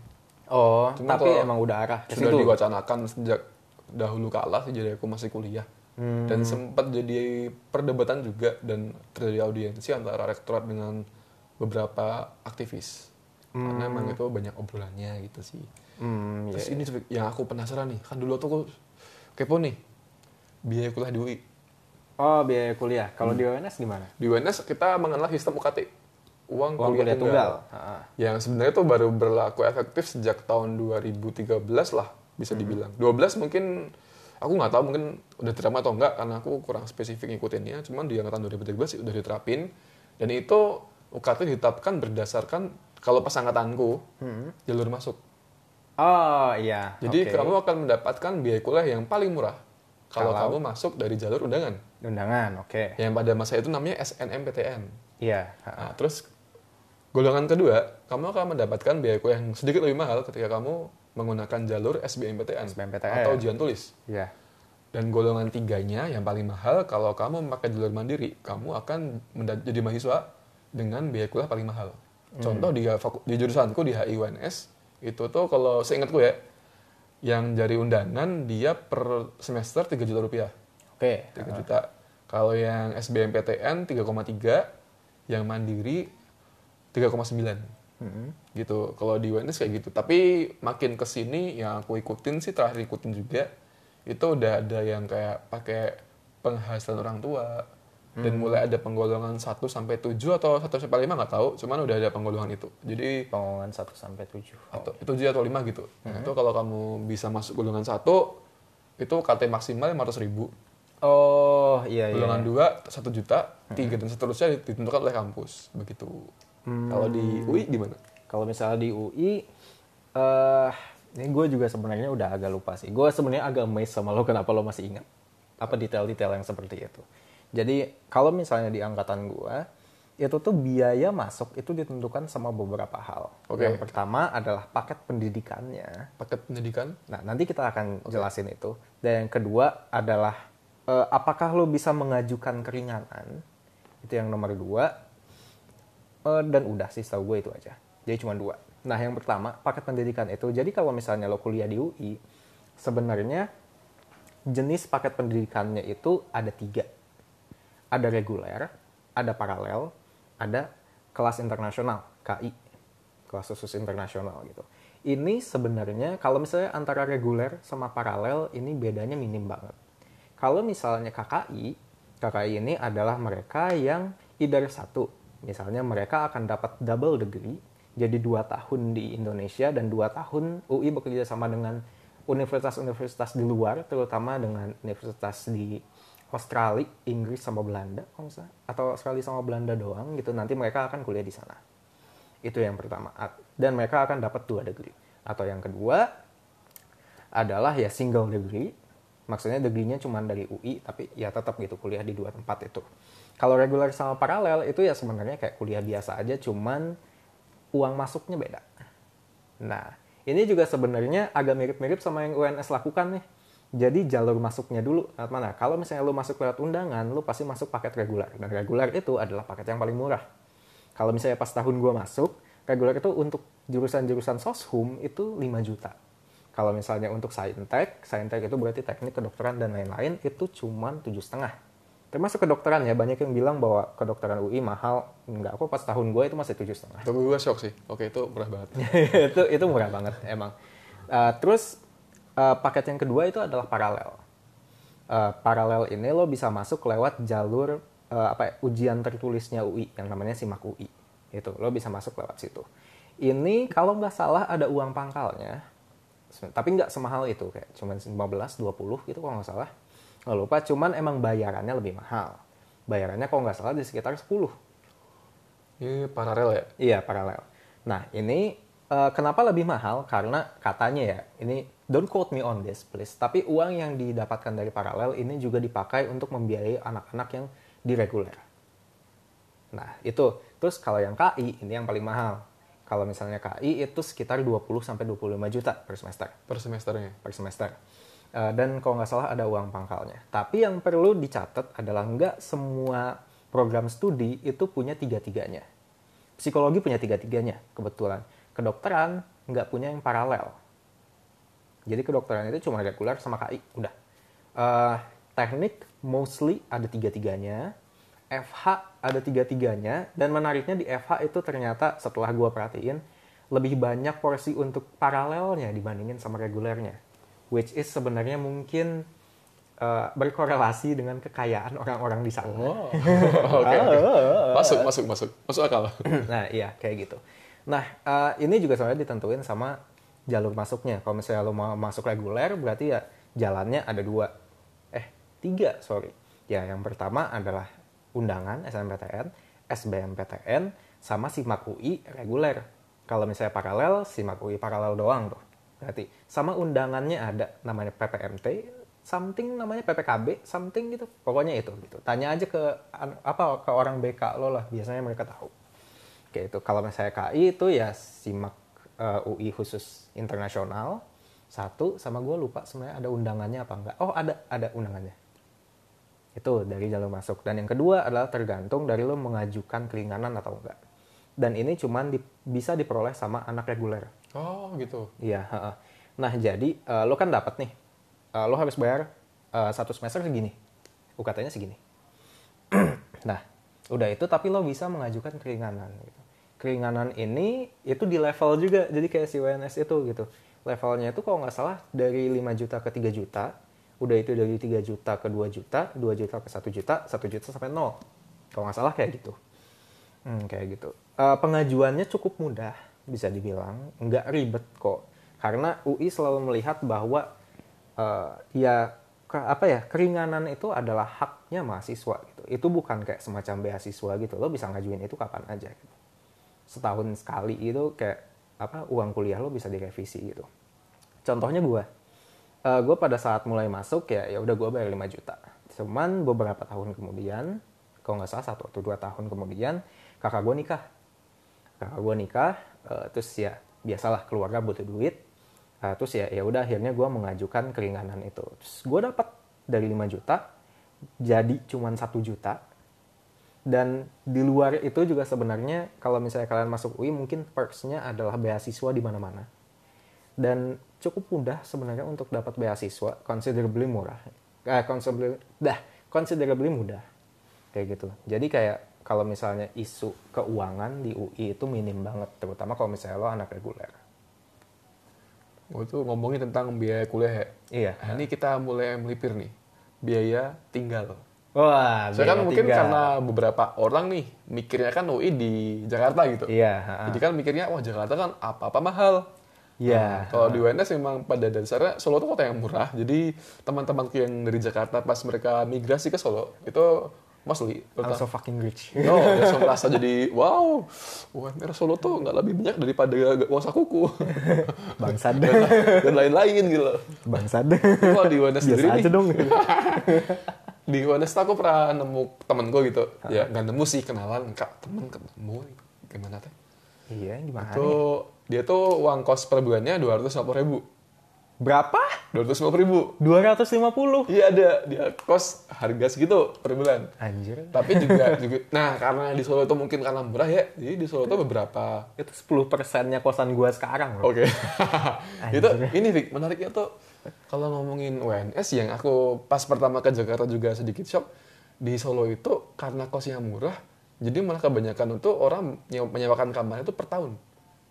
Oh, Cuma tapi emang udah arah ke Sudah situ. diwacanakan sejak dahulu kala sih jadi aku masih kuliah. Hmm. Dan sempat jadi perdebatan juga dan terjadi audiensi antara rektorat dengan beberapa aktivis. Karena emang itu banyak obrolannya gitu sih. Hmm, Terus ini Fik, yang aku penasaran nih, kan dulu tuh aku kepo nih, biaya kuliah di UI. Oh, biaya kuliah. Kalau Hmm. di WNS gimana? Di UNS kita mengenal sistem UKT, uang, Uang kuliah, kuliah tunggal. tunggal. Yang sebenarnya tuh baru berlaku efektif sejak tahun 2013 lah, bisa Hmm. dibilang. 12 mungkin, aku nggak tahu mungkin udah diterima atau enggak, karena aku kurang spesifik ngikutinnya, cuman di angkatan 2013 sih udah diterapin. Dan itu UKT ditetapkan berdasarkan, kalau pas angkatanku, jalur masuk. Oh, iya. Jadi Oke. kamu akan mendapatkan biaya kuliah yang paling murah kalau Kalau? kamu masuk dari jalur undangan. undangan, oke. Yang pada masa itu namanya SNMPTN. Iya. ha-ha. Nah, terus golongan kedua, kamu akan mendapatkan biaya kuliah yang sedikit lebih mahal ketika kamu menggunakan jalur SBMPTN, SBMPTN. atau ujian tulis. Iya. Dan golongan tiganya yang paling mahal kalau kamu memakai jalur mandiri, kamu akan menda- jadi mahasiswa dengan biaya kuliah paling mahal. Contoh di, faku- di jurusanku di HI UNS, itu tuh kalau seingatku ya, yang dari undangan dia per semester 3 juta rupiah. Oke. 3 juta. Kalau yang SBMPTN 3,3, yang mandiri 3,9. Mm-mm. Gitu. Kalau di UNS kayak gitu. Tapi makin ke sini yang aku ikutin sih terakhir ikutin juga itu udah ada yang kayak pakai penghasilan orang tua dan mulai ada penggolongan 1 sampai 7 atau 1 sampai 5 nggak tahu, cuman udah ada penggolongan itu. Jadi Pengumuman 1 sampai 7. atau itu 7 atau 5 gitu. Nah, itu kalau kamu bisa masuk golongan 1 itu KT maksimal 500 ribu Oh, iya iya. golongan dua satu juta tiga dan seterusnya ditentukan oleh kampus begitu kalau di UI gimana Kalau misalnya di UI, eh ini gue juga sebenarnya udah agak lupa sih. Gue sebenarnya agak amazed sama lo kenapa lo masih ingat apa detail-detail yang seperti itu. Jadi kalau misalnya di angkatan gue, itu tuh biaya masuk itu ditentukan sama beberapa hal. Oke. Yang pertama adalah paket pendidikannya. Paket pendidikan? Nah, nanti kita akan jelasin itu. Dan yang kedua adalah eh, apakah lo bisa mengajukan keringanan? Itu yang nomor dua. Eh, dan udah sih, setahu gue itu aja. Jadi cuma dua. Nah, yang pertama paket pendidikan itu. Jadi kalau misalnya lo kuliah di UI, sebenarnya jenis paket pendidikannya itu ada tiga. Ada reguler, ada paralel, ada kelas internasional KI, kelas khusus internasional gitu. Ini sebenarnya kalau misalnya antara reguler sama paralel ini bedanya minim banget. Kalau misalnya KKI, KKI ini adalah mereka yang either satu, misalnya mereka akan dapat double degree, jadi dua tahun di Indonesia dan dua tahun UI bekerja sama dengan universitas-universitas di luar, terutama dengan universitas di Australia, Inggris sama Belanda, kalau misalnya, atau Australia sama Belanda doang gitu. Nanti mereka akan kuliah di sana. Itu yang pertama. Dan mereka akan dapat dua degree. Atau yang kedua adalah ya single degree. Maksudnya degree-nya cuma dari UI, tapi ya tetap gitu kuliah di dua tempat itu. Kalau reguler sama paralel itu ya sebenarnya kayak kuliah biasa aja, cuman uang masuknya beda. Nah, ini juga sebenarnya agak mirip-mirip sama yang UNS lakukan nih. Jadi jalur masuknya dulu lewat mana? Kalau misalnya lu masuk lewat undangan, lu pasti masuk paket reguler. Dan reguler itu adalah paket yang paling murah. Kalau misalnya pas tahun gua masuk, reguler itu untuk jurusan-jurusan soshum itu 5 juta. Kalau misalnya untuk saintek, saintek itu berarti teknik kedokteran dan lain-lain, itu cuman tujuh setengah. Termasuk kedokteran ya, banyak yang bilang bahwa kedokteran UI mahal. Enggak, kok pas tahun gue itu masih tujuh setengah. Tapi gue shock sih. Oke, itu murah banget. itu itu murah banget emang. Uh, terus uh, paket yang kedua itu adalah paralel. Uh, paralel ini lo bisa masuk lewat jalur uh, apa ya, ujian tertulisnya UI yang namanya SIMAK UI. Itu lo bisa masuk lewat situ. Ini kalau nggak salah ada uang pangkalnya, tapi nggak semahal itu kayak cuman 15 20 gitu kalau nggak salah. Nggak lupa, cuman emang bayarannya lebih mahal. Bayarannya kalau nggak salah di sekitar 10 Ini paralel ya? Iya, paralel. Nah, ini kenapa lebih mahal? Karena katanya ya, ini don't quote me on this please, tapi uang yang didapatkan dari paralel ini juga dipakai untuk membiayai anak-anak yang di reguler. Nah, itu. Terus kalau yang KI ini yang paling mahal. Kalau misalnya KI itu sekitar 20 sampai 25 juta per semester Per semesternya. per semester. Eh, dan kalau nggak salah ada uang pangkalnya. Tapi yang perlu dicatat adalah nggak semua program studi itu punya tiga-tiganya. Psikologi punya tiga-tiganya, kebetulan. Kedokteran nggak punya yang paralel. Jadi kedokteran itu cuma reguler sama KI, udah. Eh, teknik mostly ada tiga-tiganya. FH ada tiga-tiganya. Dan menariknya di FH itu ternyata setelah gua perhatiin, lebih banyak porsi untuk paralelnya dibandingin sama regulernya. Which is sebenarnya mungkin eh, berkorelasi dengan kekayaan orang-orang di sana. Oh. Oke, oke. Masuk, masuk, masuk. Masuk akal. nah iya kayak gitu. Nah eh, ini juga sebenarnya ditentuin sama jalur masuknya. Kalau misalnya lo mau masuk reguler berarti ya jalannya ada dua. Eh tiga sorry. Ya yang pertama adalah undangan SNMPTN, SBMPTN, sama SIMAK UI reguler. Kalau misalnya paralel, SIMAK UI paralel doang tuh. Berarti sama undangannya ada namanya PPMT, something namanya PPKB, something gitu. Pokoknya itu gitu. Tanya aja ke apa ke orang BK lo lah, biasanya mereka tahu. Kayak itu. Kalau misalnya KI itu ya SIMAK eh, UI khusus internasional satu sama gue lupa sebenarnya ada undangannya apa enggak. Oh ada ada undangannya. Itu dari jalur masuk. Dan yang kedua adalah tergantung dari lo mengajukan keringanan atau enggak. Dan ini cuman di- bisa diperoleh sama anak reguler. Oh, gitu. Iya. Nah jadi eh, lo kan dapat nih, Eh, lo harus bayar eh, satu semester segini, UKT-nya segini. nah udah itu tapi lo bisa mengajukan keringanan. Gitu. Keringanan ini itu di level juga, jadi kayak si WNS itu gitu. Levelnya itu kalau nggak salah dari 5 juta ke 3 juta, udah itu dari 3 juta ke 2 juta, 2 juta ke 1 juta, 1 juta sampai 0. Kalau nggak salah kayak gitu. Hmm, kayak gitu. Eh, pengajuannya cukup mudah, bisa dibilang. Nggak ribet kok. Karena UI selalu melihat bahwa eh, ya ke- apa ya keringanan itu adalah haknya mahasiswa gitu. Itu bukan kayak semacam beasiswa gitu. Lo bisa ngajuin itu kapan aja gitu. Setahun sekali itu kayak apa uang kuliah lo bisa direvisi gitu. Contohnya gue, uh, gue pada saat mulai masuk ya ya udah gue bayar 5 juta. Cuman beberapa tahun kemudian, kalau nggak salah satu atau dua tahun kemudian, kakak gue nikah. Kakak gue nikah, uh, terus ya biasalah keluarga butuh duit. Uh, terus ya ya udah akhirnya gue mengajukan keringanan itu. Terus gue dapat dari 5 juta jadi cuman satu juta dan di luar itu juga sebenarnya kalau misalnya kalian masuk UI mungkin perksnya adalah beasiswa di mana-mana dan cukup mudah sebenarnya untuk dapat beasiswa considerably murah eh considerably dah considerably mudah kayak gitu jadi kayak kalau misalnya isu keuangan di UI itu minim banget terutama kalau misalnya lo anak reguler Oh itu ngomongin tentang biaya kuliah ya? Iya. Nah, ini kita mulai melipir nih. Biaya tinggal. Wah Saya kan mungkin karena beberapa orang nih mikirnya kan UI di Jakarta gitu. iya ha-ha. Jadi kan mikirnya wah Jakarta kan apa-apa mahal. Iya. Nah, kalau di UNS memang pada dasarnya Solo itu kota yang murah. Jadi teman-temanku yang dari Jakarta pas mereka migrasi ke Solo itu mostly also fucking rich No, langsung merasa jadi wow, UMR Solo tuh nggak lebih banyak daripada uang sakuku bangsat dan, dan lain-lain gitu. bangsat Kalau di UNS biasa sendiri aja nih, dong di tuh aku pernah nemu temen gue gitu. Ya nggak nemu sih kenalan, kak temen ketemu gimana teh? iya gimana Tuh dia tuh uang kos per bulannya dua ratus ribu. Berapa Dua ratus ribu. 250 Iya ada dia kos harga segitu per bulan. anjir Tapi juga, juga, nah karena di Solo itu mungkin karena murah ya, jadi di Solo tuh beberapa itu 10 persennya kosan gua sekarang Oke. itu ini Vic, menariknya tuh kalau ngomongin UNS yang aku pas pertama ke Jakarta juga sedikit shock di Solo itu karena kosnya murah, jadi malah kebanyakan tuh orang nyew- menyewakan kamar itu per tahun.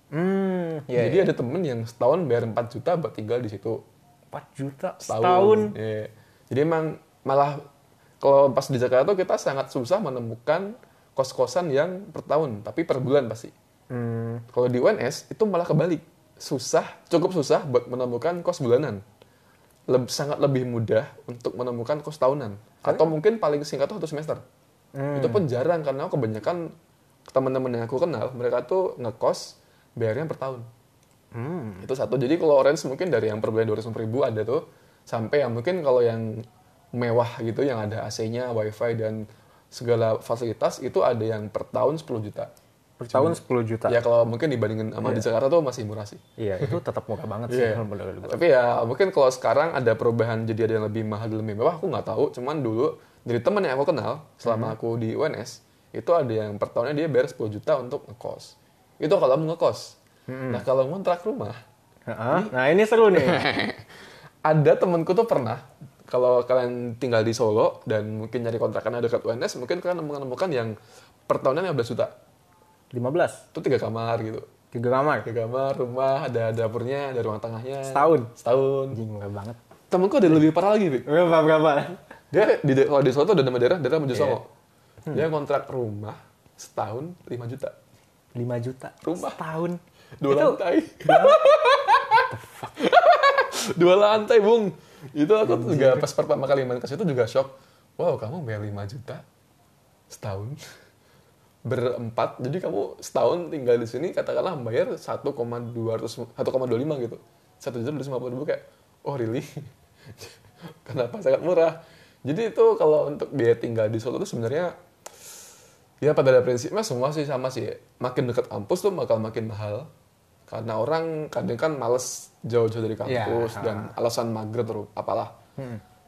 Hmm ya jadi ada temen yang setahun bayar 4 juta buat tinggal di situ 4 juta setahun. setahun Iya. Jadi emang malah kalau pas di Jakarta tuh kita sangat susah menemukan kos-kosan yang per tahun, tapi per bulan pasti. hmm Kalau di UNS itu malah kebalik. Susah, cukup susah buat menemukan kos bulanan. Leb- sangat lebih mudah untuk menemukan kos tahunan. Atau mungkin paling singkat tuh satu semester. Itu pun jarang karena kebanyakan teman-teman yang aku kenal, mereka tuh ngekos bayarnya per tahun. hmm Itu satu. Jadi kalau orange mungkin dari yang per bulan 200 ribu ada tuh. Sampai yang mungkin kalau yang mewah gitu, yang ada AC-nya, wifi, dan segala fasilitas, itu ada yang per tahun 10 juta. per tahun 10 juta Ya kalau mungkin dibandingin sama di Jakarta tuh masih murah sih. iya itu tetap murah banget sih Iya. menurut gua Tapi ya mungkin kalau sekarang ada perubahan jadi ada yang lebih mahal dan lebih mewah, aku nggak tahu. Cuman dulu dari teman yang aku kenal selama aku di UNS itu ada yang per tahunnya dia bayar 10 juta untuk ngekos. Itu kalau mau ngekos. Nah kalau ngontrak rumah, Ha-ha. nah ini seru nih ada temenku tuh pernah kalau kalian tinggal di Solo dan mungkin nyari kontrakannya dekat UNS, mungkin kalian menemukan yang per tahunnya 15 juta. 15 Itu tiga kamar gitu. tiga kamar Tiga kamar, rumah, ada dapurnya, ada ruang tengahnya. Setahun? Setahun. anjing murah banget Temenku ada lebih parah lagi, Vic. berapa berapa Dia di kalau di Solo tuh ada nama daerah, daerah Mojo Iya. Songo. Dia kontrak rumah setahun 5 juta. 5 juta Rumah. setahun Dua Itu- lantai. Dua lantai, Bung. Itu aku tuh juga pas pertama kali main ke situ juga shock. Wow, kamu bayar 5 juta setahun. Berempat, jadi kamu setahun tinggal di sini katakanlah bayar 1,200 1,25 gitu. 1 juta 250 ribu kayak, oh really? Kenapa sangat murah? Jadi itu kalau untuk biaya tinggal di Solo itu sebenarnya Ya pada ada prinsipnya semua sih sama sih. Makin dekat kampus tuh bakal makin mahal. Karena orang kadang kan males jauh-jauh dari kampus Iya, dan alasan mager terus apalah.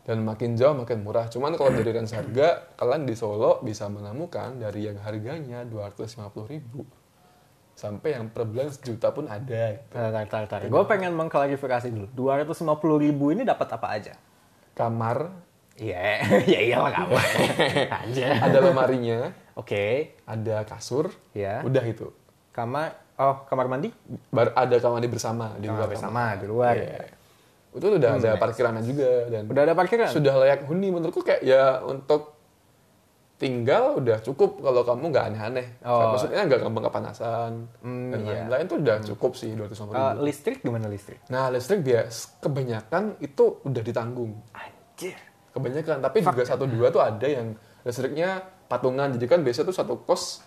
Dan makin jauh makin murah. Cuman kalau dari range harga, kalian di Solo bisa menemukan dari yang harganya 250 ribu sampai yang per bulan sejuta pun ada. Gitu. Tar. Gue pengen mengklarifikasi dulu. 250 ribu ini dapat apa aja? Kamar, Iya, ya iyalah kamar. Aja. ada lemarinya, Oke, ada kasur, ya. udah itu. Kamar, oh kamar mandi? Bar ada kamar mandi bersama di Kamar luar bersama di luar. Iya. Itu udah ada parkirannya juga dan Udah ada parkiran? sudah layak huni menurutku kayak ya untuk tinggal udah cukup kalau kamu nggak aneh-aneh. Oh. Maksudnya nggak gampang kepanasan Hmm, dan iya. lain-lain tuh udah cukup sih 250 ribu. Eh, listrik gimana listrik? Nah listrik bias kebanyakan itu udah ditanggung. Anjir. Kebanyakan tapi juga satu dua tuh ada yang listriknya patungan. Jadi kan biasanya tuh satu kos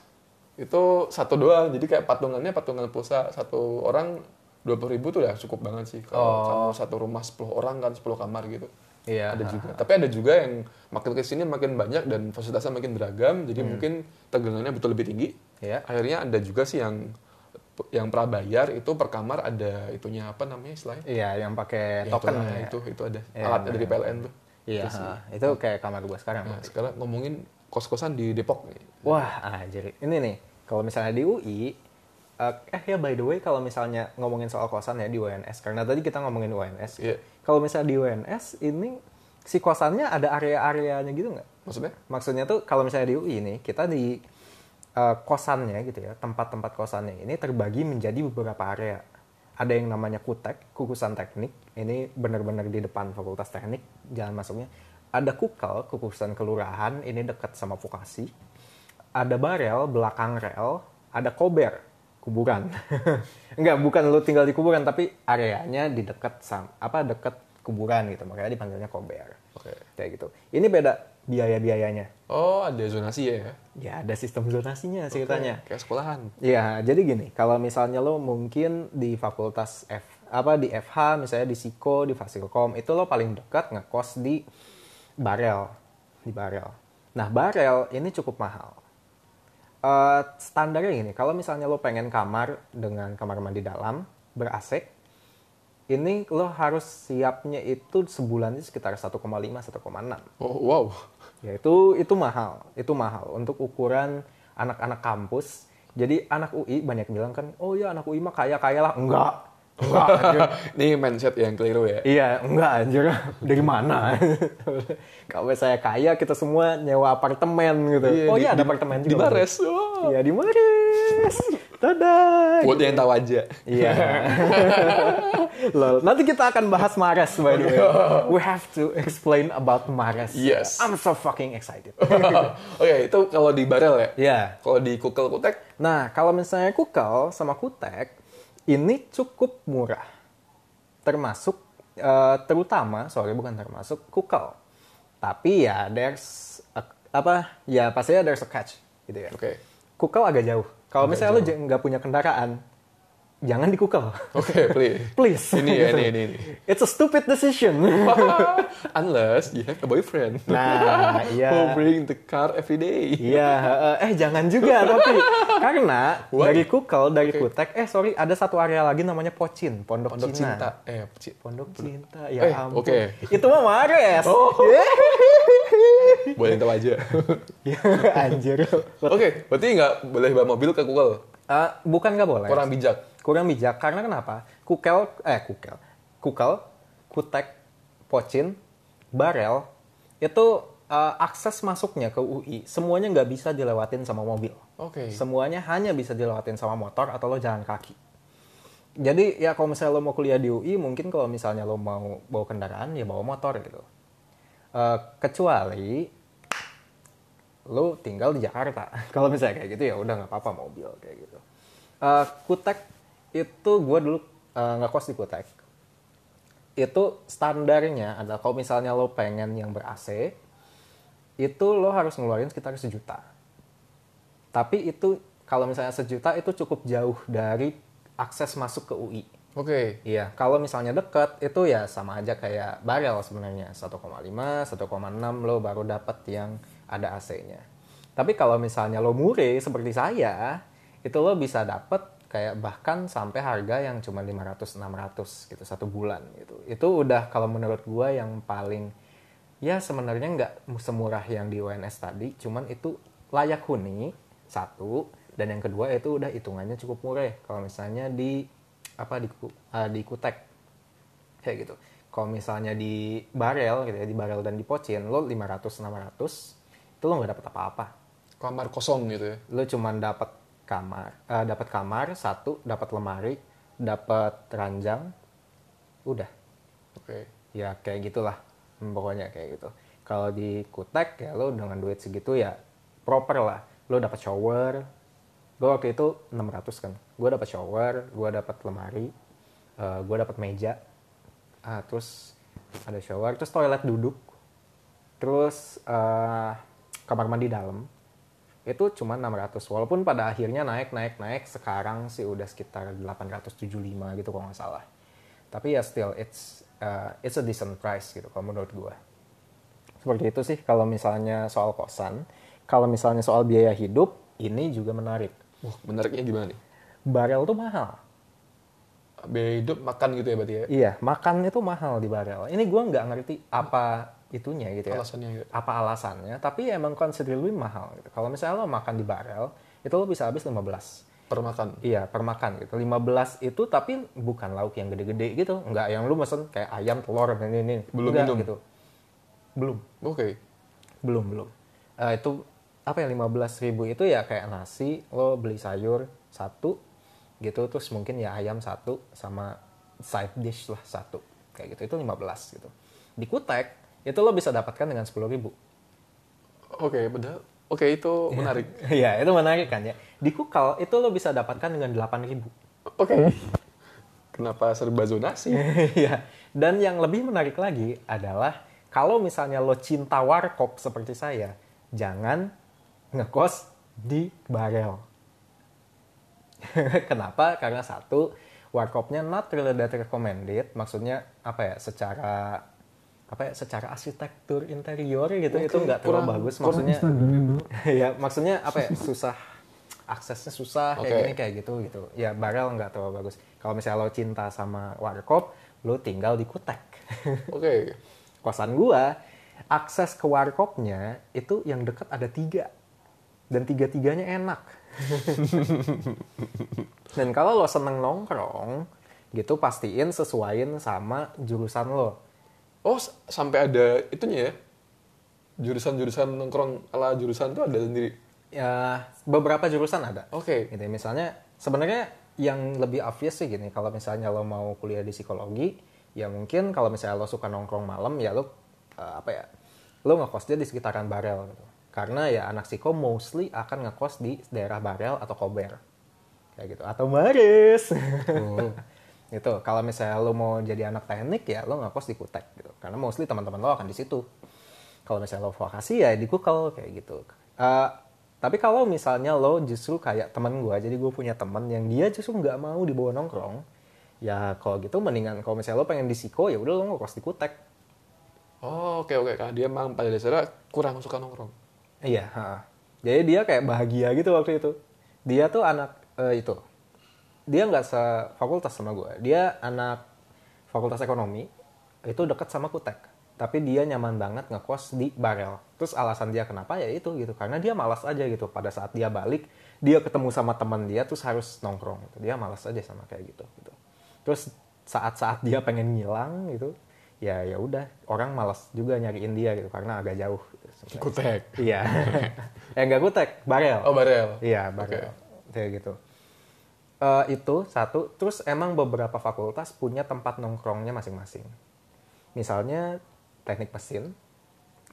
Itu satu doang, jadi kayak patungannya patungan pulsa satu orang dua puluh ribu tuh udah cukup banget sih. Kalau kamu satu rumah 10 orang kan 10 kamar gitu. Iya. Ada juga. Tapi ada juga yang makin ke sini makin banyak dan fasilitasnya makin beragam, jadi mungkin tegangannya betul lebih tinggi. Iya. Akhirnya ada juga sih yang yang prabayar itu per kamar ada itunya apa namanya istilahnya? Iya, yang pakai Ya, token itulah, ya. itu itu ada Iya, alat dari PLN tuh. Iya, Itu itu kayak kamar gua sekarang. Nah, sekarang ngomongin kos-kosan di Depok nih. Wah, anjir. Ini nih, kalau misalnya di UI, eh, eh ya by the way kalau misalnya ngomongin soal kosan ya di UNS, karena tadi kita ngomongin UNS. Iya. Kalau misalnya di UNS ini si kosannya ada area-areanya gitu nggak? Maksudnya? Maksudnya tuh kalau misalnya di UI nih, kita di eh, kosannya gitu ya, tempat-tempat kosannya ini terbagi menjadi beberapa area. Ada yang namanya kutek, kukusan teknik. Ini benar-benar di depan fakultas teknik, jalan masuknya. Ada kukel, kukusan kelurahan, ini dekat sama vokasi. Ada barel, belakang rel. Ada kober, kuburan. Enggak, bukan lu tinggal di kuburan, tapi areanya di dekat sam, apa dekat kuburan gitu. Makanya dipanggilnya kober. Oke. Kayak gitu. Ini beda biaya-biayanya. Oh, ada zonasi ya? Ya ada sistem zonasinya ceritanya. Kayak sekolahan. Ya jadi gini, kalau misalnya lo mungkin di fakultas F apa di FH misalnya di Siko di Fasilkom itu lo paling dekat ngekos di Barel di Barel. Nah Barel ini cukup mahal. Eh, standarnya gini, kalau misalnya lo pengen kamar dengan kamar mandi dalam ber AC, ini lo harus siapnya itu sebulan itu sekitar 1,5 1,6. Oh, wow. Ya itu itu mahal, itu mahal untuk ukuran anak-anak kampus. Jadi anak UI banyak bilang kan, oh ya anak UI mah kaya kaya lah, enggak, enggak. Ini mindset yang keliru ya. iya, enggak anjir. Dari mana? Kalau saya kaya, kita semua nyewa apartemen gitu. oh di- iya ada di- apartemen Di juga. Bares. Wow. Iya di Mares. Dadah. Buat yang tahu aja. Iya. Lol. Nanti kita akan bahas Mares by the way. We have to explain about Mares. Yes. I'm so fucking excited. Oke, itu kalau di barel ya? Iya. Kalau di kukel kutek, Nah, kalau misalnya kukel sama kutek, ini cukup murah. Termasuk, eh, terutama, sorry bukan termasuk, kukel. Tapi ya, there's, a- apa, ya pastinya there's a catch, gitu ya. Oke. Kukel agak jauh. Kalau misalnya lo j- nggak punya kendaraan, jangan di kukel. Oke, please. Please. Ini ya, Gitu. ini, ini, ini. It's a stupid decision. Unless you have a boyfriend. nah, iya. Who bring the car every day. Iya, eh, eh jangan juga tapi karena Why? dari kukel, dari Oke. kutek, eh sorry ada satu area lagi namanya Pocin, Pondok, Pondok Cina. cinta. Eh, ci- Pondok Cinta, ya Eh, ampun. oke. Itu mah Mares. Oh. Yeay. boleh tahu aja. Ya, Anjir. Oke, berarti nggak boleh bawa mobil ke kukel. Eh, bukan nggak boleh. Kurang bijak. Kurang bijak karena kenapa? Kukel, eh kukel, kukel, kutek, pocin, barel itu eh, akses masuknya ke UI semuanya nggak bisa dilewatin sama mobil. Oke. Semuanya hanya bisa dilewatin sama motor atau lo jalan kaki. Jadi ya kalau misalnya lo mau kuliah di UI, mungkin kalau misalnya lo mau bawa kendaraan ya bawa motor gitu. Eh, kecuali lo tinggal di Jakarta. kalau misalnya kayak gitu ya udah nggak apa-apa mobil kayak gitu. Eh, Kutek itu gue dulu eh, ngekos di Kutek. Itu standarnya adalah kalau misalnya lo pengen yang ber AC, itu lo harus ngeluarin sekitar sejuta. Tapi itu kalau misalnya sejuta itu cukup jauh dari akses masuk ke UI. Oke. Iya, kalau misalnya deket itu ya sama aja kayak barel sebenarnya 1,5, 1,6 lo baru dapat yang ada AC-nya. Tapi kalau misalnya lo mure seperti saya, itu lo bisa dapat kayak bahkan sampai harga yang cuma 500 600 gitu satu bulan gitu. Itu udah kalau menurut gua yang paling ya sebenarnya nggak semurah yang di UNS tadi, cuman itu layak huni satu dan yang kedua itu udah hitungannya cukup murah kalau misalnya di apa di eh, di kutek kayak gitu. Kalau misalnya di barel gitu ya di barel dan di pocin lo 500 600 itu lo nggak dapat apa-apa. Kamar kosong gitu ya. Lo cuman dapat kamar eh, dapat kamar satu, dapat lemari, dapat ranjang, udah. Oke. ya kayak gitulah Hmm, pokoknya kayak gitu. Kalau di kutek ya lo dengan duit segitu ya proper lah. Lo dapat shower. Gue waktu itu 600 kan. Gue dapat shower gue dapat lemari gue dapat meja. Ah, terus ada shower terus toilet duduk. Terus eh, kamar mandi dalam itu cuma 600 walaupun pada akhirnya naik naik naik. Sekarang sih udah sekitar 875 gitu kalau nggak salah. Tapi ya still it's uh, it's a decent price gitu kalau menurut gue seperti itu sih kalau misalnya soal kosan. Kalau misalnya soal biaya hidup ini juga menarik. Wah, menariknya gimana nih? barel tuh mahal. Biaya hidup makan gitu ya berarti ya? iya makan itu mahal di barel. Ini gue nggak ngerti apa itunya gitu ya Alasannya gitu. apa alasannya tapi emang considerably mahal gitu. kalau misalnya lo makan di barel itu lo bisa habis 15 Per makan. Iya, per makan gitu. 15 itu tapi bukan lauk yang gede-gede gitu. Enggak yang lu mesen kayak ayam, telur, dan ini, ini. Belum Enggak minum? gitu. Belum. Oke. Belum, belum. Eh, itu apa ya 15 ribu itu ya kayak nasi, lo beli sayur satu gitu, terus mungkin ya ayam satu sama side dish lah satu. Kayak gitu, itu 15 gitu. Di Kutek, itu lo bisa dapatkan dengan 10 ribu. Oke, benar. Oke, itu menarik. Iya, itu menarik kan ya. Di Kukal, itu lo bisa dapatkan dengan 8 ribu. Oke. Kenapa serba zonasi? Iya. Dan yang lebih menarik lagi adalah kalau misalnya lo cinta warkop seperti saya, jangan ngekos di barel. Kenapa? Karena satu, warkopnya not really that recommended. Maksudnya apa ya? Secara apa ya? Secara arsitektur interior gitu itu Oke, nggak terlalu kurang- bagus. Maksudnya ya maksudnya apa ya susah aksesnya susah kayak Oke. gini kayak gitu gitu ya barel nggak terlalu bagus kalau misalnya lo cinta sama warkop lo tinggal di kutek Oke. kosan gua akses ke warkopnya itu yang deket ada tiga dan tiga tiganya enak dan kalau lo seneng nongkrong gitu pastiin sesuaiin sama jurusan lo Oh, sampai ada itunya ya? Jurusan-jurusan nongkrong ala jurusan tuh ada sendiri. ya beberapa jurusan ada Oke. gitu misalnya sebenarnya yang lebih obvious sih gini kalau misalnya lo mau kuliah di psikologi ya mungkin kalau misalnya lo suka nongkrong malam ya lo eh, apa ya lo ngekosnya di sekitaran Barel gitu karena ya anak psiko mostly akan ngekos di daerah Barel atau Kober kayak gitu atau Baris gitu kalau misalnya lo mau jadi anak teknik ya lo ngekos di Kutek gitu karena mostly teman-teman lo akan di situ kalau misalnya lo vokasi ya di Kukel kayak gitu Eh, tapi kalau misalnya lo justru kayak teman gue, jadi gue punya teman yang dia justru nggak mau dibawa nongkrong, ya kalau gitu mendingan kalau misalnya lo pengen di Siko ya udah lo ngekos di Kutek. Oh, oke oke. Karena dia memang pada dasarnya kurang suka nongkrong. Iya, ha. jadi dia kayak bahagia gitu waktu itu. Dia tuh anak eh, itu, dia nggak sefakultas sama gue. Dia anak fakultas ekonomi, itu deket sama Kutek. Tapi dia nyaman banget ngekos di Barel. Terus alasan dia kenapa ya itu gitu, karena dia malas aja gitu. Pada saat dia balik, dia ketemu sama teman dia, terus harus nongkrong. Gitu. Dia malas aja sama kayak gitu. gitu. Terus saat-saat dia pengen ngilang gitu, ya ya udah orang malas juga nyariin dia gitu karena agak jauh. Gitu. Kutek. Iya. eh enggak kutek, barel. Oh, barel. Iya, barel. Kayak gitu. Eh, itu satu. Terus emang beberapa fakultas punya tempat nongkrongnya masing-masing. Misalnya teknik mesin,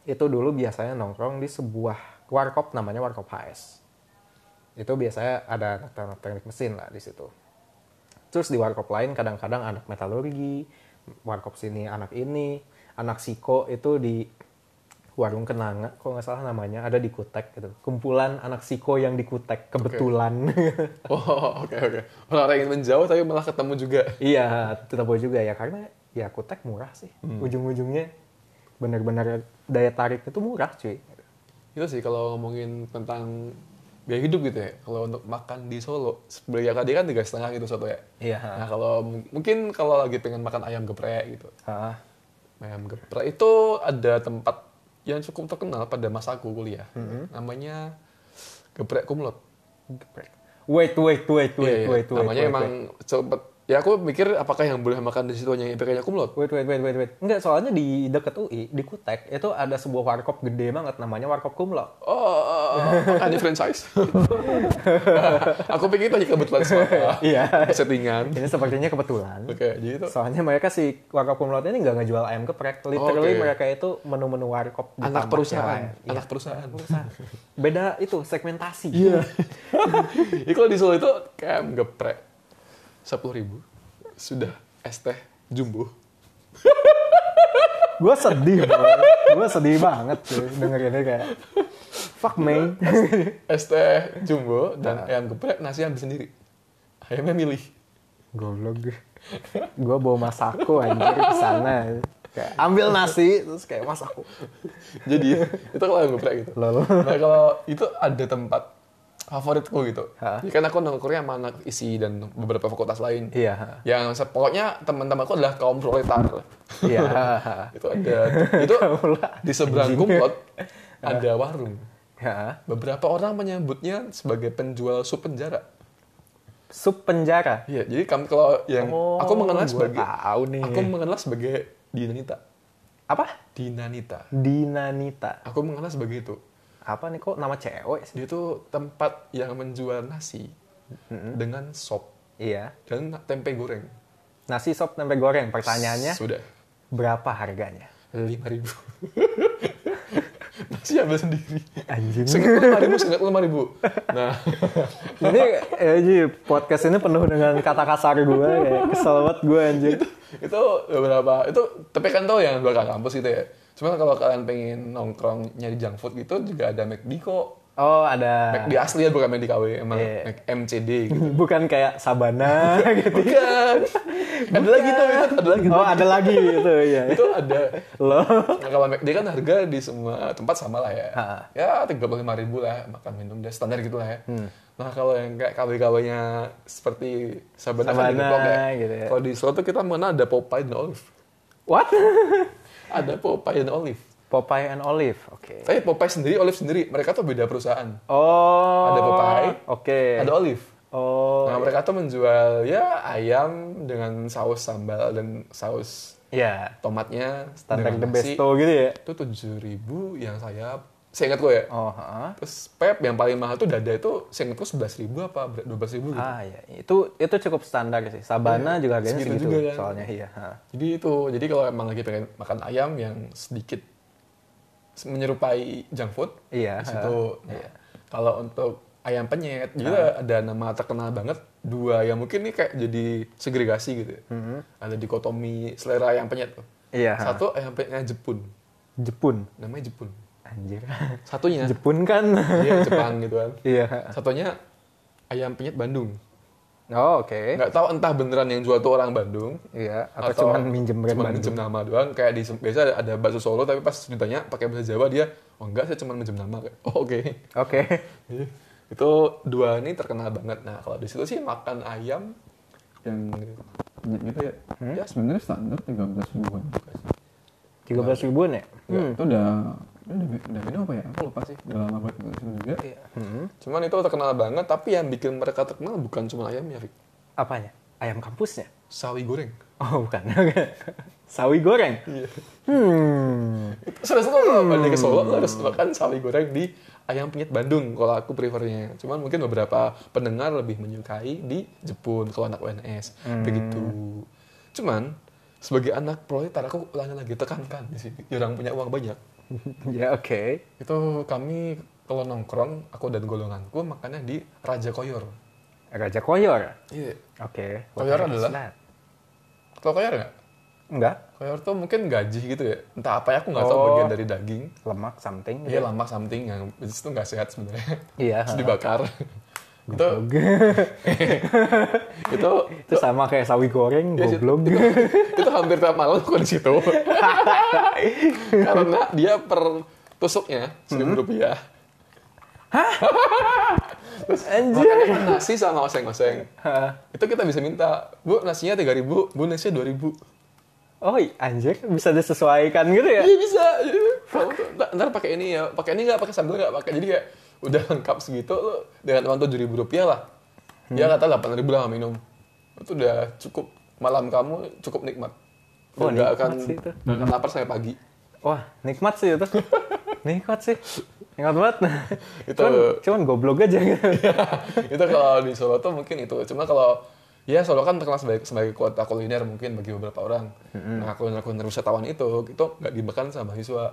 itu dulu biasanya nongkrong di sebuah warkop namanya warkop HS. Itu biasanya ada anak-anak teknik mesin lah di situ. Terus di warkop lain kadang-kadang anak metalurgi, warkop sini anak ini, anak siko itu di warung kenanga, kalau nggak salah namanya, ada di Kutek gitu. Kumpulan anak siko yang di Kutek, kebetulan. Oh, oke oke. Orang-orang ingin menjauh tapi malah ketemu juga. iya, tetap boleh juga ya, karena ya Kutek murah sih. Ujung-ujungnya benar-benar daya tarik itu murah cuy. Itu sih kalau ngomongin tentang biaya hidup gitu ya. Kalau untuk makan di Solo, beli tadi kan tiga setengah gitu soto ya. Iya. Nah kalau mungkin kalau lagi pengen makan ayam geprek gitu, Ah, ayam geprek itu ada tempat yang cukup terkenal pada masa aku kuliah. Namanya geprek kumlot. geprek. Wait, wait, wait, wait, iya. wait, wait. Namanya wait, emang cepet. Ya aku mikir apakah yang boleh makan di situ hanya IPK-nya kumlot? Wait, wait, wait, wait, wait. Enggak, soalnya di deket UI, di Kutek, itu ada sebuah warkop gede banget, namanya warkop kumlot. Oh, makanya franchise. aku pikir itu hanya kebetulan semata. Iya. Settingan. Ini sepertinya kebetulan. Oke, jadi itu. Soalnya mereka si warkop kumlot ini nggak ngejual ayam geprek. Literally Oke. mereka itu menu-menu warkop. Anak perusahaan. Iya, Anak perusahaan. perusahaan. Beda itu, segmentasi. Iya. Jadi kalau di Solo itu kayak geprek sepuluh ribu. Sudah es teh jumbo. gue sedih gue sedih banget sih dengerinnya kayak fuck me. Es teh jumbo dan ayam geprek nasi ambil sendiri. Ayamnya milih. Goblok. Gue gue bawa masako anjir ke sana. Kayak ambil nasi terus kayak masako jadi itu kalau ayam geprek gitu. Lol. Nah kalau itu ada tempat favoritku gitu? Jadi kan aku nongkrongnya sama anak isi dan beberapa fakultas lain. Iya yang pokoknya teman-temanku adalah kaum proletar. Iya itu ada. Itu di seberang kumlot ada warung. Ya beberapa orang menyebutnya sebagai penjual sup penjara. Sup penjara? Iya jadi kami kalau yang Oh, aku mengenal sebagai tahu nih. aku mengenal sebagai dinanita. Apa? Dinanita. Dinanita. Aku mengenal sebagai itu apa nih kok nama cewek sih? Dia itu tempat yang menjual nasi dengan sop. Iya. Dan tempe goreng. Nasi sop tempe goreng pertanyaannya? Sudah. Berapa harganya? lima ribu. Nasi ambil sendiri. Anjing. Sengit lima ribu, sengit lima ribu. Nah, ini eh, Ji, podcast ini penuh dengan kata kasar gue kayak kesel banget gue anjing. Itu beberapa itu tapi kan tau yang belakang kampus gitu ya. Cuma kalau kalian pengen nongkrong nyari junk food gitu juga ada McD kok. oh ada McD asli ya bukan McD KW, emang Iya. Mac- MCD gitu. bukan kayak Sabana gitu Bukan. ada lagi tuh, itu ada lagi. oh ada lagi gitu ya Itu ada. lo Nah, kalau McD kan harga di semua tempat sama lah ya. Ha. Ya tiga puluh lima ribu lah makan minum deh standar gitu lah ya. Hmm. Nah kalau yang kayak KW-KW-nya seperti Sabana, kan di Sabana, Depok ya. gitu ya. Kalau di Solo tuh kita mengenal ada Popeye dan Olive. what Ada Popeye dan Olive. Popeye and Olive oke Tapi Popeye sendiri, Olive sendiri. Mereka tuh beda perusahaan. oh Ada Popeye, oke Ada Olive. oh Nah mereka tuh menjual ya ayam dengan saus sambal dan saus ya tomatnya standar the besto gitu ya Itu tujuh ribu yang saya, saya ingat gue ya. oh ha. Terus Pep yang paling mahal tuh dada itu saya ingatku sebelas ribu apa dua belas ribu gitu. ah ya itu itu cukup standar sih Sabana Iya, juga harganya segitu segitu, juga kan. soalnya iya ha. Jadi itu, jadi kalau emang lagi pengen makan ayam yang sedikit menyerupai junk food, Iya, di situ. Nah, Kalau untuk ayam penyet juga ada nama terkenal banget dua yang mungkin ini kayak jadi segregasi gitu. ya. Ada dikotomi selera ayam penyet tuh. Mm-hmm. Iya, ha. Satu ayam penyetnya Jepun, Jepun namanya Jepun. Anjir. Satunya? Jepun kan? Dia Jepang gitu kan. iya. Satunya ayam penyet Bandung. oh oke. Nggak tahu entah beneran yang jual tuh orang Bandung. Iya atau, cuman minjem brand cuma Bandung. minjem nama doang. Kayak di biasa ada, ada bakso Solo tapi pas ditanya pakai bahasa Jawa dia oh enggak saya cuma minjem nama. Kayak oh oke. Oke. Jadi, itu dua ini terkenal banget. Nah kalau di situ sih makan ayam yang gitu ya. Hmm? Ya sebenarnya standar 13 ribuan. tiga belas ribuan ya Hmm. Itu udah udah udah minum apa ya? Aku lupa sih. Udah lama banget nggak ke sini juga. Hmm. cuman itu terkenal banget tapi yang bikin mereka terkenal bukan cuma ayamnya Fik. apanya ayam kampusnya sawi goreng oh bukan sawi goreng iya hmm Sudah selalu kalau balik ke Solo lo harus makan sawi goreng di ayam penyet Bandung kalau aku prefernya. Cuman mungkin beberapa pendengar lebih menyukai di Jepun kalau anak UNS begitu. Cuman sebagai anak proletar aku ulangi lagi tekankan di sini orang punya uang banyak. ya oke Itu kami kalau nongkrong aku dan golonganku makannya di Raja Koyor. raja koyor Iya. oke Koyor What is adalah? Kalau koyor nggak? enggak Koyor tuh mungkin gaji gitu ya. Entah apa ya aku nggak tahu Oh. bagian dari daging. lemak something Iya lemak something yang itu nggak sehat sebenarnya. Iya. Terus dibakar. Itu itu itu sama kayak sawi goreng ya, goblok. itu hampir tiap malam aku di situ. Karena dia per tusuknya seribu rupiah. Terus makannya kan nasi sama oseng-oseng. itu kita bisa minta, bu nasinya tiga ribu, bu nasinya dua ribu. oh anjir bisa disesuaikan gitu ya? Iya bisa. Kamu tuh, ntar, ntar pakai ini ya, pakai ini nggak, pakai sambal nggak, pakai jadi kayak udah lengkap segitu lo dengan uang tujuh ribu rupiah lah. Ya kata delapan ribu lah minum. Itu udah cukup malam kamu cukup nikmat. Oh, nggak akan nggak akan lapar sampai pagi. wah nikmat sih itu nikmat sih nikmat banget Itu- cuman, cuman goblok aja gitu itu kalau di Solo tuh mungkin itu. Cuma kalau ya Solo kan terkenal sebagai sebagai kota kuliner mungkin bagi beberapa orang. Nah kuliner kuliner wisatawan itu itu nggak dimakan sama mahasiswa.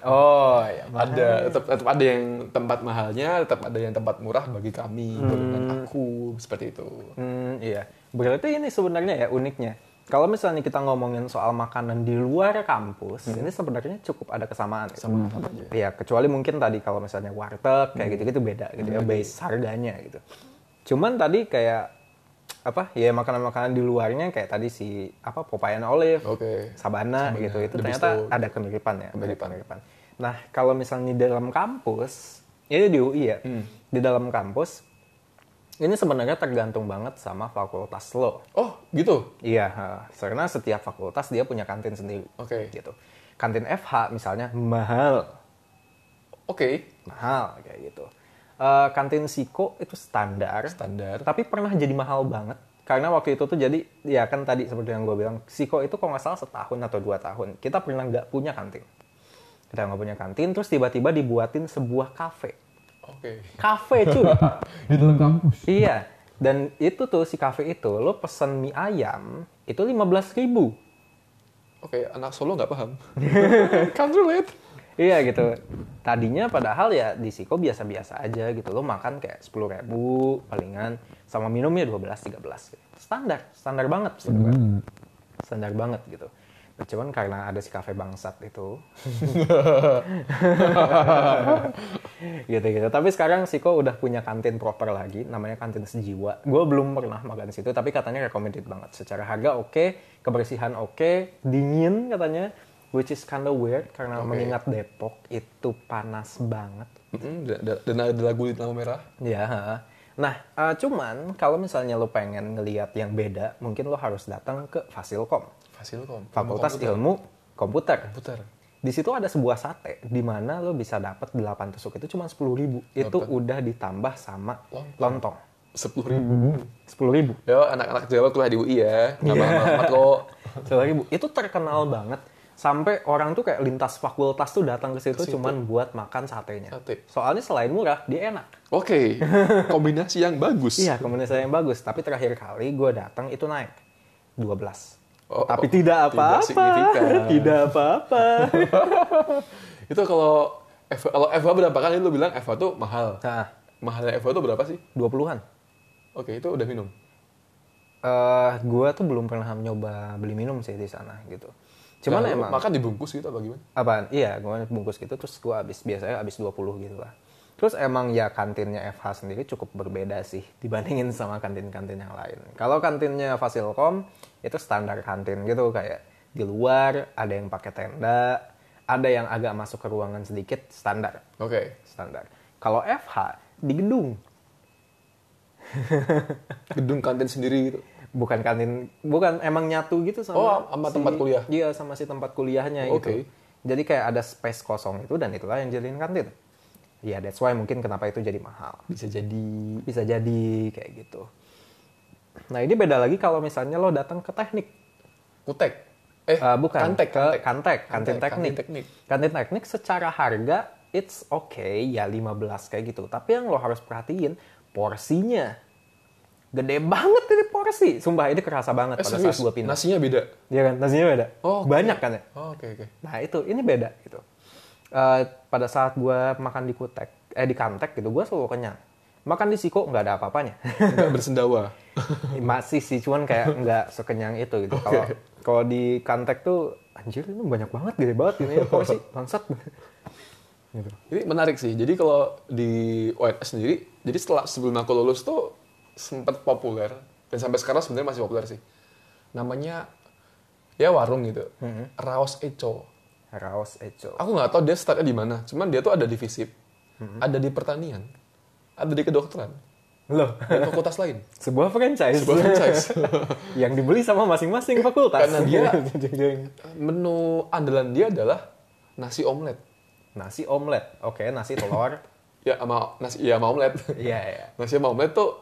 Oh ya ada tetap, tetap ada yang tempat mahalnya tetap ada yang tempat murah bagi kami golongan aku seperti itu Hmm, iya. Berarti ini sebenarnya ya uniknya. kalau misalnya kita ngomongin soal makanan di luar kampus, ini sebenarnya cukup ada kesamaan. gitu. Sama apa aja. Iya, kecuali mungkin tadi kalau misalnya warteg kayak gitu-gitu beda gitu ya, base harganya gitu. Cuman tadi kayak apa? Ya makanan-makanan di luarnya kayak tadi si apa Popeye and Olive, Oke. Sabana, Sabana, gitu itu The ternyata ada kemiripan ya, Kemiripan. kemiripan. Nah, kalau misalnya di dalam kampus, ini di UI ya. Hmm. Di dalam kampus ini sebenarnya tergantung banget sama fakultas lo. Oh, gitu. Iya, karena setiap fakultas dia punya kantin sendiri. Oke. Gitu. Kantin FH misalnya mahal, Oke. mahal kayak gitu. Eh, kantin Siko itu standar, Standar. tapi pernah jadi mahal banget. Karena waktu itu tuh jadi, ya kan tadi seperti yang gue bilang, Siko itu kalau nggak salah setahun atau dua tahun, kita pernah nggak punya kantin. Kita nggak punya kantin, terus tiba-tiba dibuatin sebuah kafe. Oke. Kafe cuy. Di dalam kampus. Iya, dan itu tuh si kafe itu lo pesen mie ayam itu 15.000 ribu. Oke, anak Solo nggak paham. Can't relate. Iya gitu. Tadinya padahal ya di Siko biasa-biasa aja gitu. Lo makan kayak 10.000 ribu palingan sama minumnya 12 13 gitu. Standar, standar banget gitu kan. Hmm. Standar banget gitu. Nah, cuman karena ada si kafe bangsat itu. gitu gitu. Tapi sekarang Siko udah punya kantin proper lagi, namanya kantin sejiwa. Gue belum pernah makan di situ, tapi katanya recommended banget. Secara harga oke, kebersihan oke, dingin katanya, which is kinda weird karena Oke. mengingat Depok itu panas banget. Mm-mm, dan, ada lagu di lampu merah. Ya. Nah, eh, cuman kalau misalnya lo pengen ngeliat yang beda, mungkin lo harus datang ke Fasilkom, Fasilkom. Fakultas komputer. Ilmu Komputer. komputer. Di situ ada sebuah sate di mana lo bisa dapat 8 tusuk itu cuma 10.000 ribu. Itu udah ditambah sama lontong. Sepuluh ribu. 10.000 ribu. Yo, anak-anak Jawa kuliah di UI ya. Nggak mahal amat kok. 10.000 ribu. Itu terkenal banget. Sampai orang tuh kayak lintas fakultas tuh datang ke situ cuman buat makan satenya. Sate. Soalnya selain murah, dia enak. Oke, kombinasi yang bagus. Iya, komunitas yang bagus. Tapi terakhir kali gue datang itu naik 12. Oh, Tapi oh, tidak apa-apa. Tidak apa-apa. Itu kalau Eva, kalau Eva berapa kali lu bilang Eva tuh mahal. nah, Mahalnya Eva tuh berapa sih? 20-an. Oke, itu udah minum. Eh, gue tuh belum pernah nyoba beli minum sih di sana gitu. Cuman Nah, emang makan dibungkus gitu apa gimana? apaan? Iya, gue bungkus gitu terus gue habis biasanya habis 20 gitu lah. Terus emang ya kantinnya FH sendiri cukup berbeda sih dibandingin sama kantin-kantin yang lain. Kalau kantinnya Fasilkom itu standar kantin gitu kayak di luar ada yang pakai tenda, ada yang agak masuk ke ruangan sedikit standar, Oke. standar. Kalau FH di gedung, Gedung kantin sendiri gitu. Bukan kantin, bukan emang nyatu gitu sama Oh, sama tempat kuliah? Iya, sama si tempat kuliahnya Oke. gitu. Jadi kayak ada space kosong itu dan itulah yang jadiin kantin. Ya, that's why mungkin kenapa itu jadi mahal. Bisa jadi Bisa jadi kayak gitu. Nah, ini beda lagi kalau misalnya lo datang ke teknik. kutek. Eh, Eh, bukan kantek, ke kantek. kantek, kantin teknik. kantin teknik. Kantin teknik secara harga it's okay ya 15 kayak gitu. Tapi yang lo harus perhatiin porsinya. Gede banget ini porsi. Sumpah ini kerasa banget Eh, pada serius? saat gue pindah. Nasinya beda. Iya kan? Nasinya beda. Oh, oke. Banyak kan ya? Oh, oke oke. Nah itu, ini beda gitu. Eh, pada saat gue makan di kutek, eh di kantek gitu, gue selalu kenyang. Makan di siko nggak ada apa-apanya. Enggak bersendawa. Masih sih, cuman kayak nggak sekenyang itu gitu. Kalau kalau di kantek tuh, anjir ini banyak banget, gede banget ini ya, porsi, bangsat. gitu. Ini menarik sih. Jadi kalau di ONS sendiri, jadi setelah sebelum aku lulus tuh sempat populer dan sampai sekarang sebenarnya masih populer sih. Namanya ya warung gitu. Raos Eco. Raos Eco. Aku nggak tahu dia startnya di mana. Cuman dia tuh ada di FISIP, ada di pertanian, ada di kedokteran, Loh, dan fakultas lain. sebuah franchise. Sebuah franchise. yang dibeli sama masing-masing fakultas. Karena dia- Menu andalan dia adalah nasi omelet. nasi omelet. Oke, nasi telur. Ya sama nasi ya sama omelet. Iya, iya. nasi sama omelet tuh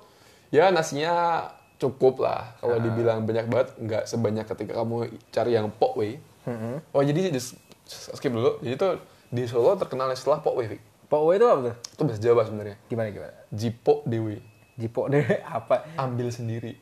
ya nasinya cukup lah. Kalau dibilang banyak banget, nggak sebanyak ketika kamu cari yang pok wei. Oh jadi di, skip dulu. Jadi tuh di Solo terkenal setelah pok wei. Fik. Pok itu apa tuh? Itu bahasa Jawa sebenarnya. Gimana gimana? Jipo dewi. Jipo deh apa? Ambil sendiri.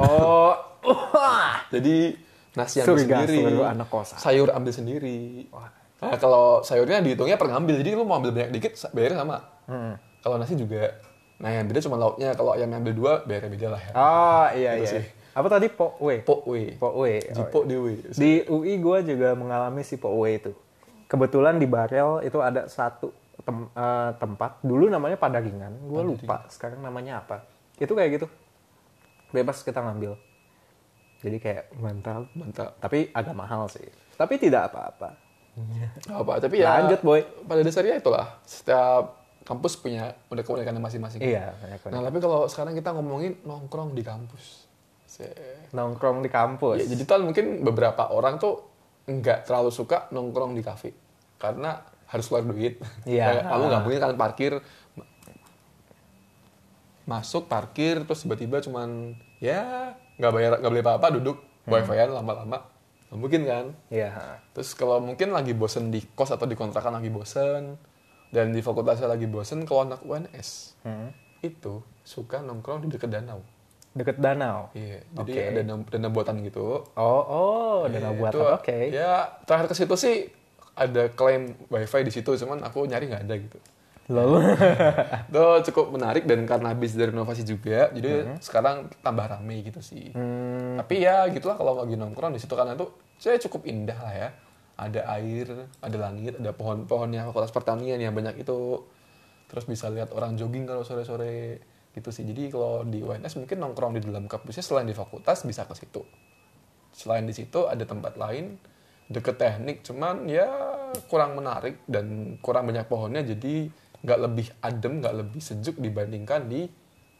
Oh, wah. Jadi nasi ambil Surga sendiri. anak kosan. Sayur ambil sendiri. Wah. Nah, kalau sayurnya dihitungnya per ngambil. Jadi lu mau ambil banyak dikit, bayarnya sama. Hmm. Kalau nasi juga. Nah yang beda cuma lauknya. Kalau ayam ambil dua, bayarnya beda lah ya. Oh iya Gitu iya. sih. Apa tadi Pokwe? Pokwe. Pokwe. Oh, Jipo Dewe. Di UI gue juga mengalami si Pokwe itu. Kebetulan di Barel itu ada satu tem- eh, tempat. Dulu namanya Padaringan. Gue lupa sekarang namanya apa. Itu kayak gitu. Bebas kita ngambil. Jadi kayak mantap. Mantap. Tapi agak mahal sih. Tapi tidak apa-apa. Apa, tapi ya Lanjut, Boy. pada dasarnya itulah setiap kampus punya udah keunikannya masing-masing. Iya. Nah, tapi kalau sekarang kita ngomongin nongkrong di kampus. Se- Nongkrong di kampus. Ya, jadi tuh mungkin beberapa orang tuh nggak terlalu suka nongkrong di kafe karena harus keluar duit. Iya. Kamu nggak mungkin kan parkir masuk parkir terus tiba-tiba cuman ya nggak bayar nggak beli apa-apa duduk wifi-an lama-lama mungkin kan Iya. terus kalau mungkin lagi bosen di kos atau di kontrakan lagi bosen dan di fakultasnya lagi bosen kalau anak UNS Hmm. itu suka nongkrong di dekat danau Deket danau. iya jadi Oke. ada dana, dana buatan gitu Oh, oh, danau Iya, buatan. Oke. Ya terakhir ke situ sih ada klaim wifi di situ, cuman aku nyari nggak ada gitu. Lalu Itu cukup menarik dan karena habis dari inovasi juga, jadi sekarang tambah rame gitu sih. Hmm, Tapi ya gitulah kalau lagi nongkrong di situ karena itu saya cukup indah lah ya. Ada air, ada langit, ada pohon-pohonnya fakultas pertanian yang banyak itu. Terus bisa lihat orang jogging kalau sore-sore gitu sih. Jadi kalau di UNS mungkin nongkrong di dalam kampusnya selain di fakultas bisa ke situ. Selain di situ ada tempat lain deket teknik, cuman ya kurang menarik dan kurang banyak pohonnya jadi nggak lebih adem, nggak lebih sejuk dibandingkan di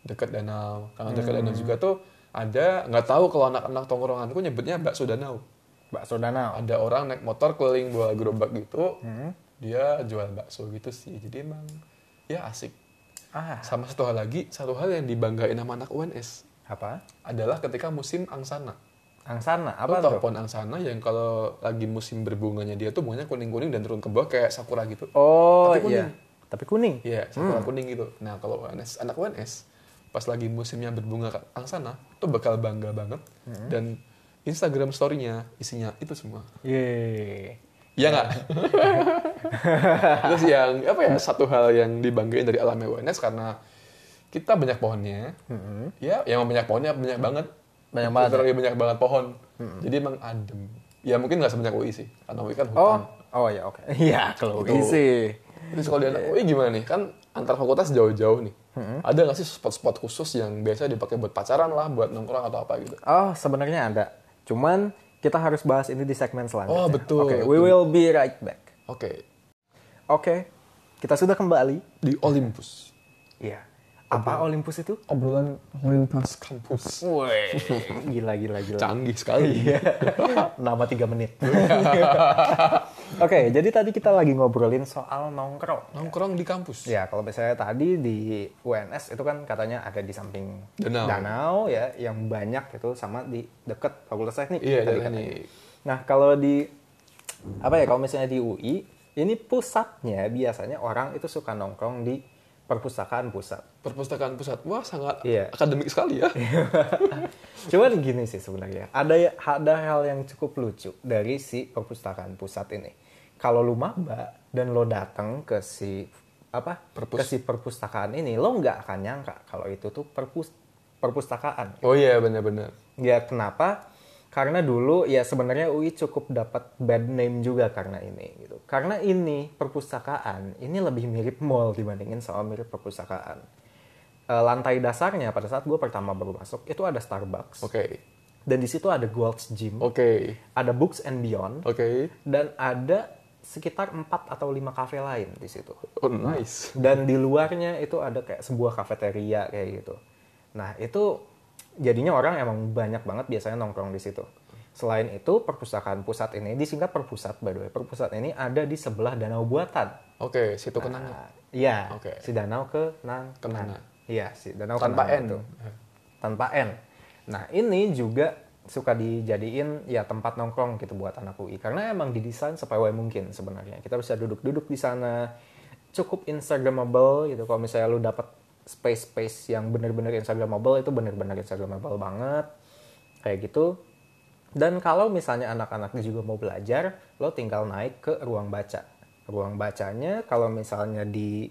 dekat danau. Karena dekat danau juga tuh ada nggak tahu kalau anak-anak tongkronganku nyebutnya bakso danau. Bakso danau. Ada orang naik motor keliling bawa gerobak gitu, dia jual bakso gitu sih. Jadi emang ya asik. Ah, Sama satu hal lagi, satu hal yang dibanggain sama anak UNS apa? adalah ketika musim angsana. Angsana. Apa tuh? pohon angsana yang kalau lagi musim berbunganya dia tuh bunganya kuning-kuning dan turun ke bawah kayak sakura gitu. Oh, Tapi kuning. iya. Tapi kuning. Iya, sakura kuning gitu. Nah, kalau UNS, anak UNS pas lagi musimnya berbunga angsana tuh bakal bangga banget dan Instagram story-nya isinya itu semua. Yeay. Iya nggak? Terus yang apa ya satu hal yang dibanggain dari alam UNS karena kita banyak pohonnya. Ya, yang banyak pohonnya banyak banget. Banyak banget, Literally banyak banget pohon. Jadi emang adem. Ya mungkin nggak sebanyak UI sih. Karena UI kan Oh, hutan. oh ya oke. Iya, kalau Itu. sih. Terus kalau di anak UI gimana nih? Kan antar fakultas jauh-jauh nih. Ada nggak sih spot-spot khusus yang biasa dipakai buat pacaran lah, buat nongkrong atau apa gitu? Oh, sebenarnya ada. Cuman kita harus bahas ini di segmen selanjutnya. Oh, betul. Oke, we will be right back. Oke, Oke, kita sudah kembali. di Olympus. Iya. Apa Olympus itu? obrolan Olympus Kampus. Wih, gila gila gila. Canggih sekali. Iya. Nama tiga menit. Oke, jadi tadi kita lagi ngobrolin soal nongkrong. Nongkrong di kampus. Ya, kalau misalnya tadi di UNS itu kan katanya ada di samping Danau. ya, yang banyak itu sama di deket Fakultas Teknik. Iya, tadi katanya. Nah, kalau di apa ya, kalau misalnya di UI, ini pusatnya biasanya orang itu suka nongkrong di perpustakaan pusat. Perpustakaan pusat. Wah, sangat Iya. akademik sekali ya. Cuman gini sih sebenarnya, ada ada hal yang cukup lucu dari si perpustakaan pusat ini. Kalau lu maba dan lo datang ke si apa Perpus- ke si perpustakaan ini, lo nggak akan nyangka kalau itu tuh perpus perpustakaan. Oh iya, benar-benar. Ya kenapa? Karena dulu ya sebenarnya UI cukup dapat bad name juga karena ini gitu. Karena ini perpustakaan, ini lebih mirip mall dibandingin sama mirip perpustakaan. Eh, lantai dasarnya pada saat gue pertama baru masuk itu ada Starbucks Oke. dan di situ ada Gold's Gym, Oke. ada Books and Beyond Oke. dan ada sekitar 4 atau 5 kafe lain di situ. Oh, nice. Dan di luarnya itu ada kayak sebuah kafeteria kayak gitu. Nah, itu jadinya orang emang banyak banget biasanya nongkrong di situ. Selain itu, perpustakaan pusat ini disingkat perpusat by the way. Perpusat ini ada di sebelah danau buatan. Oke, situ kenangan. Nah, Iya, Oke. si danau kenang. Iya, si danau Tanpa N. itu. Tanpa N. Nah, ini juga suka dijadiin ya tempat nongkrong gitu buat anak UI karena emang didesain supaya mungkin sebenarnya. Kita bisa duduk-duduk di sana cukup instagramable gitu. Kalau misalnya lu dapat space-space yang bener-bener instagramable itu bener-bener instagramable banget. Kayak gitu. Dan kalau misalnya anak-anaknya juga mau belajar, lo tinggal naik ke ruang baca. Ruang bacanya kalau misalnya di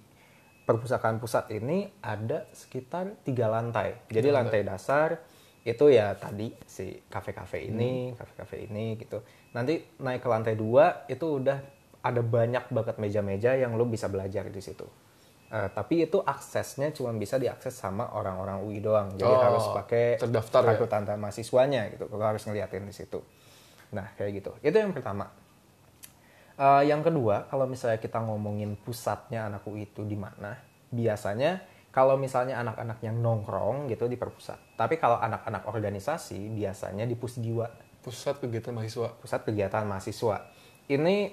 perpustakaan pusat ini ada sekitar tiga lantai. Jadi lantai dasar, itu ya tadi si kafe-kafe ini, kafe-kafe ini gitu. Nanti naik ke lantai dua itu udah ada banyak banget meja-meja yang lo bisa belajar di situ. Eh, tapi itu aksesnya cuma bisa diakses sama orang-orang UI doang. Jadi Oh, harus pakai terdaftar ya? kartu tanda mahasiswanya gitu. Lo harus ngeliatin di situ. Nah kayak gitu. Itu yang pertama. Eh, yang kedua, kalau misalnya kita ngomongin pusatnya anak UI itu di mana, biasanya kalau misalnya anak-anak yang nongkrong gitu di perpusat. Tapi kalau anak-anak organisasi biasanya di pusdiwa, Pusat kegiatan mahasiswa. pusat kegiatan mahasiswa. Ini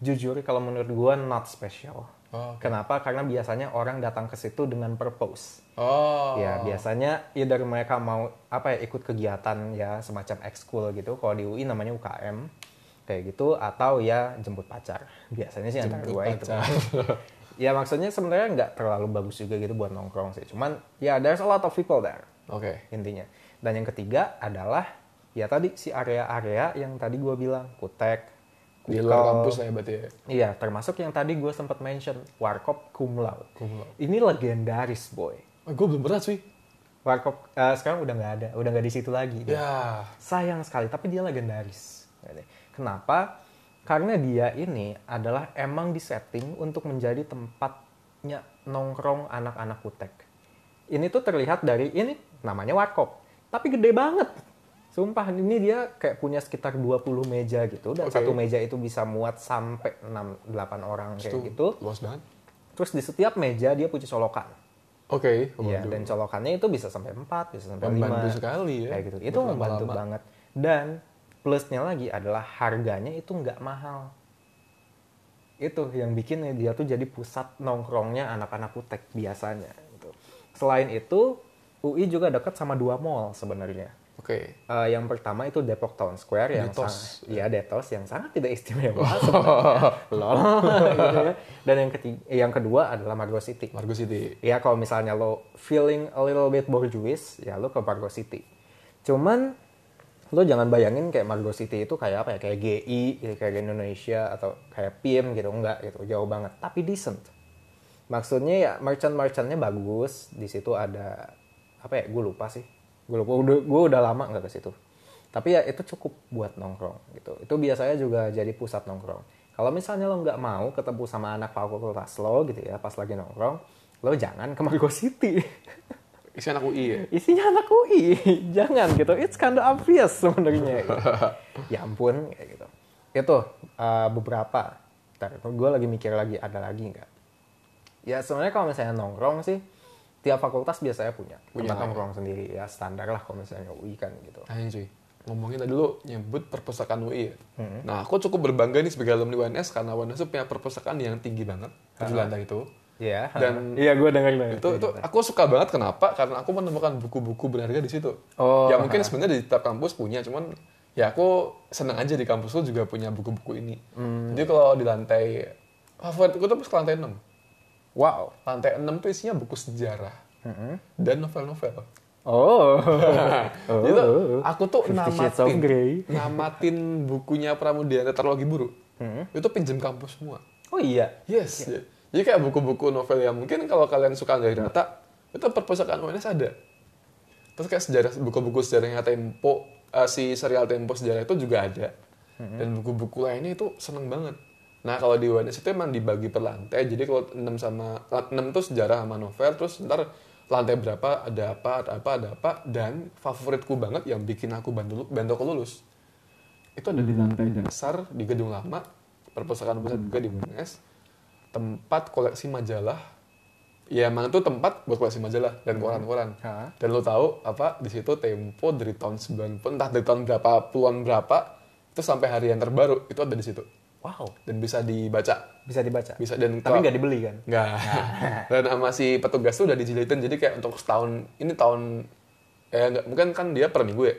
jujur kalau menurut gua not special. Oh, Kenapa? Karena biasanya orang datang ke situ dengan purpose. Oh. Ya, biasanya ya dari mereka mau apa ya ikut kegiatan ya semacam ekskul gitu. Kalau di UI namanya UKM kayak gitu atau ya jemput pacar. Biasanya sih antara dua itu. ya maksudnya sebenarnya nggak terlalu bagus juga gitu buat nongkrong sih. Cuman ya there's a lot of people there Oke. intinya. Dan yang ketiga adalah ya tadi si area-area yang tadi gua bilang kutek, Di luar kampus lah ya berarti ya. Iya, termasuk yang tadi gue sempat mention Warkop. Cum laude. Ini legendaris boy. Oh, gue belum pernah cuy. Warkop eh, sekarang udah nggak ada, udah nggak di situ lagi. Ya. Sayang sekali, tapi dia legendaris. Kenapa? Karena dia ini adalah emang disetting untuk menjadi tempatnya nongkrong anak-anak kutek. Ini tuh terlihat dari ini namanya warkop, tapi gede banget. Sumpah ini dia kayak punya sekitar 20 meja gitu dan Oke. satu meja itu bisa muat sampai 6 8 orang kayak Itu gitu. Luas banget. Terus di setiap meja dia punya colokan. Oke. Iya, waduh. dan colokannya itu bisa sampai 4, bisa sampai 5. Membantu sekali ya. Kayak gitu. Itu membantu banget. Dan plusnya lagi adalah harganya itu nggak mahal. Itu yang bikin dia tuh jadi pusat nongkrongnya anak-anak kutek biasanya. Gitu. Selain itu, UI juga dekat sama dua mall sebenarnya. Oke. Eh, yang pertama itu Depok Town Square yang Detos. sangat, ya Detos yang sangat tidak istimewa sebenarnya. Lol, gitu ya. Dan yang ketiga, yang kedua adalah Margo City. Margo City. Ya kalau misalnya lo feeling a little bit bourgeois, ya lo ke Margo City. Cuman lo jangan bayangin kayak Margo City itu kayak apa ya, kayak GI, kayak Indonesia atau kayak PIM gitu, enggak gitu, jauh banget. Tapi decent. Maksudnya ya merchant-merchantnya bagus. Di situ ada apa ya? Gue lupa sih. Gue lupa. Udah, gue udah lama nggak ke situ. Tapi ya itu cukup buat nongkrong gitu. Itu biasanya juga jadi pusat nongkrong. Kalau misalnya lo nggak mau ketemu sama anak fakultas lo gitu ya pas lagi nongkrong, lo jangan ke Margo City. Isi anak UI ya. Isinya anak UI, jangan gitu. It's kind of obvious sebenarnya. Gitu. ya ampun kayak gitu. Itu uh, beberapa. Ntar gue lagi mikir lagi ada lagi nggak? Ya sebenarnya kalau misalnya nongkrong sih tiap fakultas biasanya punya Punya tempat lah ya. nongkrong sendiri ya standar lah kalau misalnya UI kan gitu. Ini cuy, ngomongin tadi lu nyebut perpustakaan UI ya. Hmm. Nah aku cukup berbangga nih sebagai alumni UNS karena UNS punya perpustakaan yang tinggi banget. Tujuh lantai itu. Iya. Dan- iya gue denger denger. Itu, itu aku suka banget kenapa? Karena aku menemukan buku-buku berharga di situ. Oh, ya mungkin sebenarnya di tiap kampus punya, cuman ya aku senang aja di kampus lu juga punya buku-buku ini. Hmm. Jadi kalau di lantai favoritku tuh pas ke lantai 6. Wow. Lantai 6 tuh isinya buku sejarah dan novel-novel. Oh. Jadi tuh, aku tuh namatin, namatin bukunya Pramudia Tetralogi Buru. Itu pinjam kampus semua. Oh iya. Yes. Jadi kayak buku-buku novel yang mungkin kalau kalian suka dari data, itu perpustakaan UNS ada. Terus kayak sejarah buku-buku sejarahnya Tempo, eh, si serial Tempo sejarah itu juga ada. Dan buku-buku lainnya itu seneng banget. Nah kalau di UNS itu emang dibagi per lantai. Jadi kalau 6 sama 6 tuh sejarah sama novel, terus ntar lantai berapa ada apa, ada apa, ada apa. Dan favoritku banget yang bikin aku bantu bantu aku lulus itu ada di lantai dasar di gedung lama perpustakaan pusat juga di UNS tempat koleksi majalah ya emang itu tempat buat koleksi majalah dan koran-koran Hah? dan lo tahu apa di situ Tempo dari tahun 90 entah dari tahun berapa puluhan berapa itu sampai hari yang terbaru itu ada di situ Wow. dan bisa dibaca Bisa dibaca. bisa dan Tapi nggak dibeli kan? Nggak. Dan sama si petugas tuh udah dijilitin. Jadi kayak untuk setahun, ini tahun, eh nggak, mungkin kan dia per minggu ya.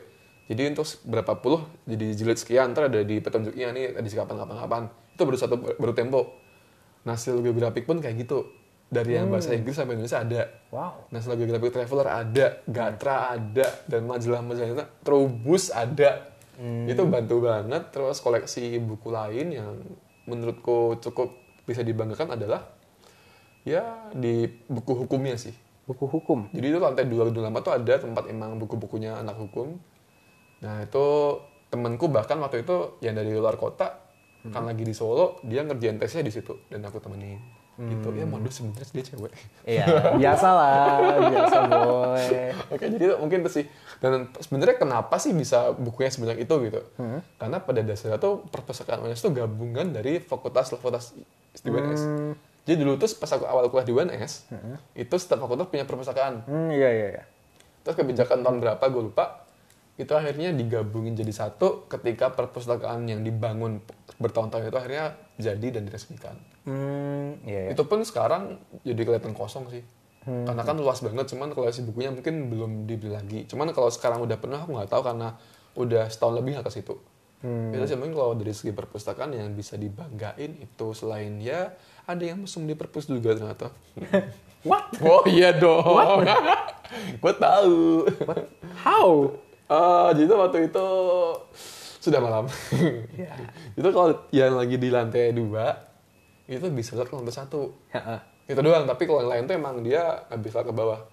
Jadi untuk berapa puluh, jadi jilid sekian, ntar ada di petunjuknya nih, di kapan kapan kapan. Itu baru satu, baru tempo. Nasil geografik pun kayak gitu. Dari yang bahasa Inggris sampai Indonesia ada. Wow. National Geographic Traveler ada, Gatra ada, dan majalah-majalah Trubus ada. Itu bantu banget. Terus koleksi buku lain yang menurutku cukup bisa dibanggakan adalah ya di buku hukumnya sih. Buku hukum. Jadi itu lantai dua gedung lama tuh ada tempat emang buku-bukunya anak hukum. Nah itu temenku bahkan waktu itu yang dari luar kota kan lagi di Solo dia ngerjain tesnya di situ dan aku temenin. Gitu ya modus sebenarnya dia cewek. Iya, biasa lah, biasa boy. Oke jadi itu mungkin itu sih. Dan sebenarnya kenapa sih bisa bukunya sebanyak itu gitu? Karena pada dasarnya tuh perpustakaan UNS itu gabungan dari fakultas-fakultas di UNS. Jadi dulu tuh pas aku awal kuliah di UNS, itu setiap fakultas punya perpustakaan. Hmm, iya iya iya. Terus kebijakan tahun berapa gue lupa. Itu akhirnya digabungin jadi satu ketika perpustakaan yang dibangun bertahun-tahun itu akhirnya jadi dan diresmikan. Hmm, iya iya. Itu pun sekarang jadi kelihatan kosong sih. Karena kan luas banget, cuman kalau si bukunya mungkin belum dibeli lagi. Cuman kalau sekarang udah penuh aku nggak tahu karena udah setahun lebih nggak ke situ. Itu sih mungkin kalau dari segi perpustakaan yang bisa dibanggain itu selain ya ada yang mesum di perpus juga ternyata. What? oh iya dong. Gue tahu. What? How? Ah, jadi waktu itu sudah malam. Iya. itu kalau yang lagi di lantai dua itu bisa lihat ke lantai satu. Heeh. Itu doang. Tapi kalau yang lain tuh emang dia nggak bisa ke bawah.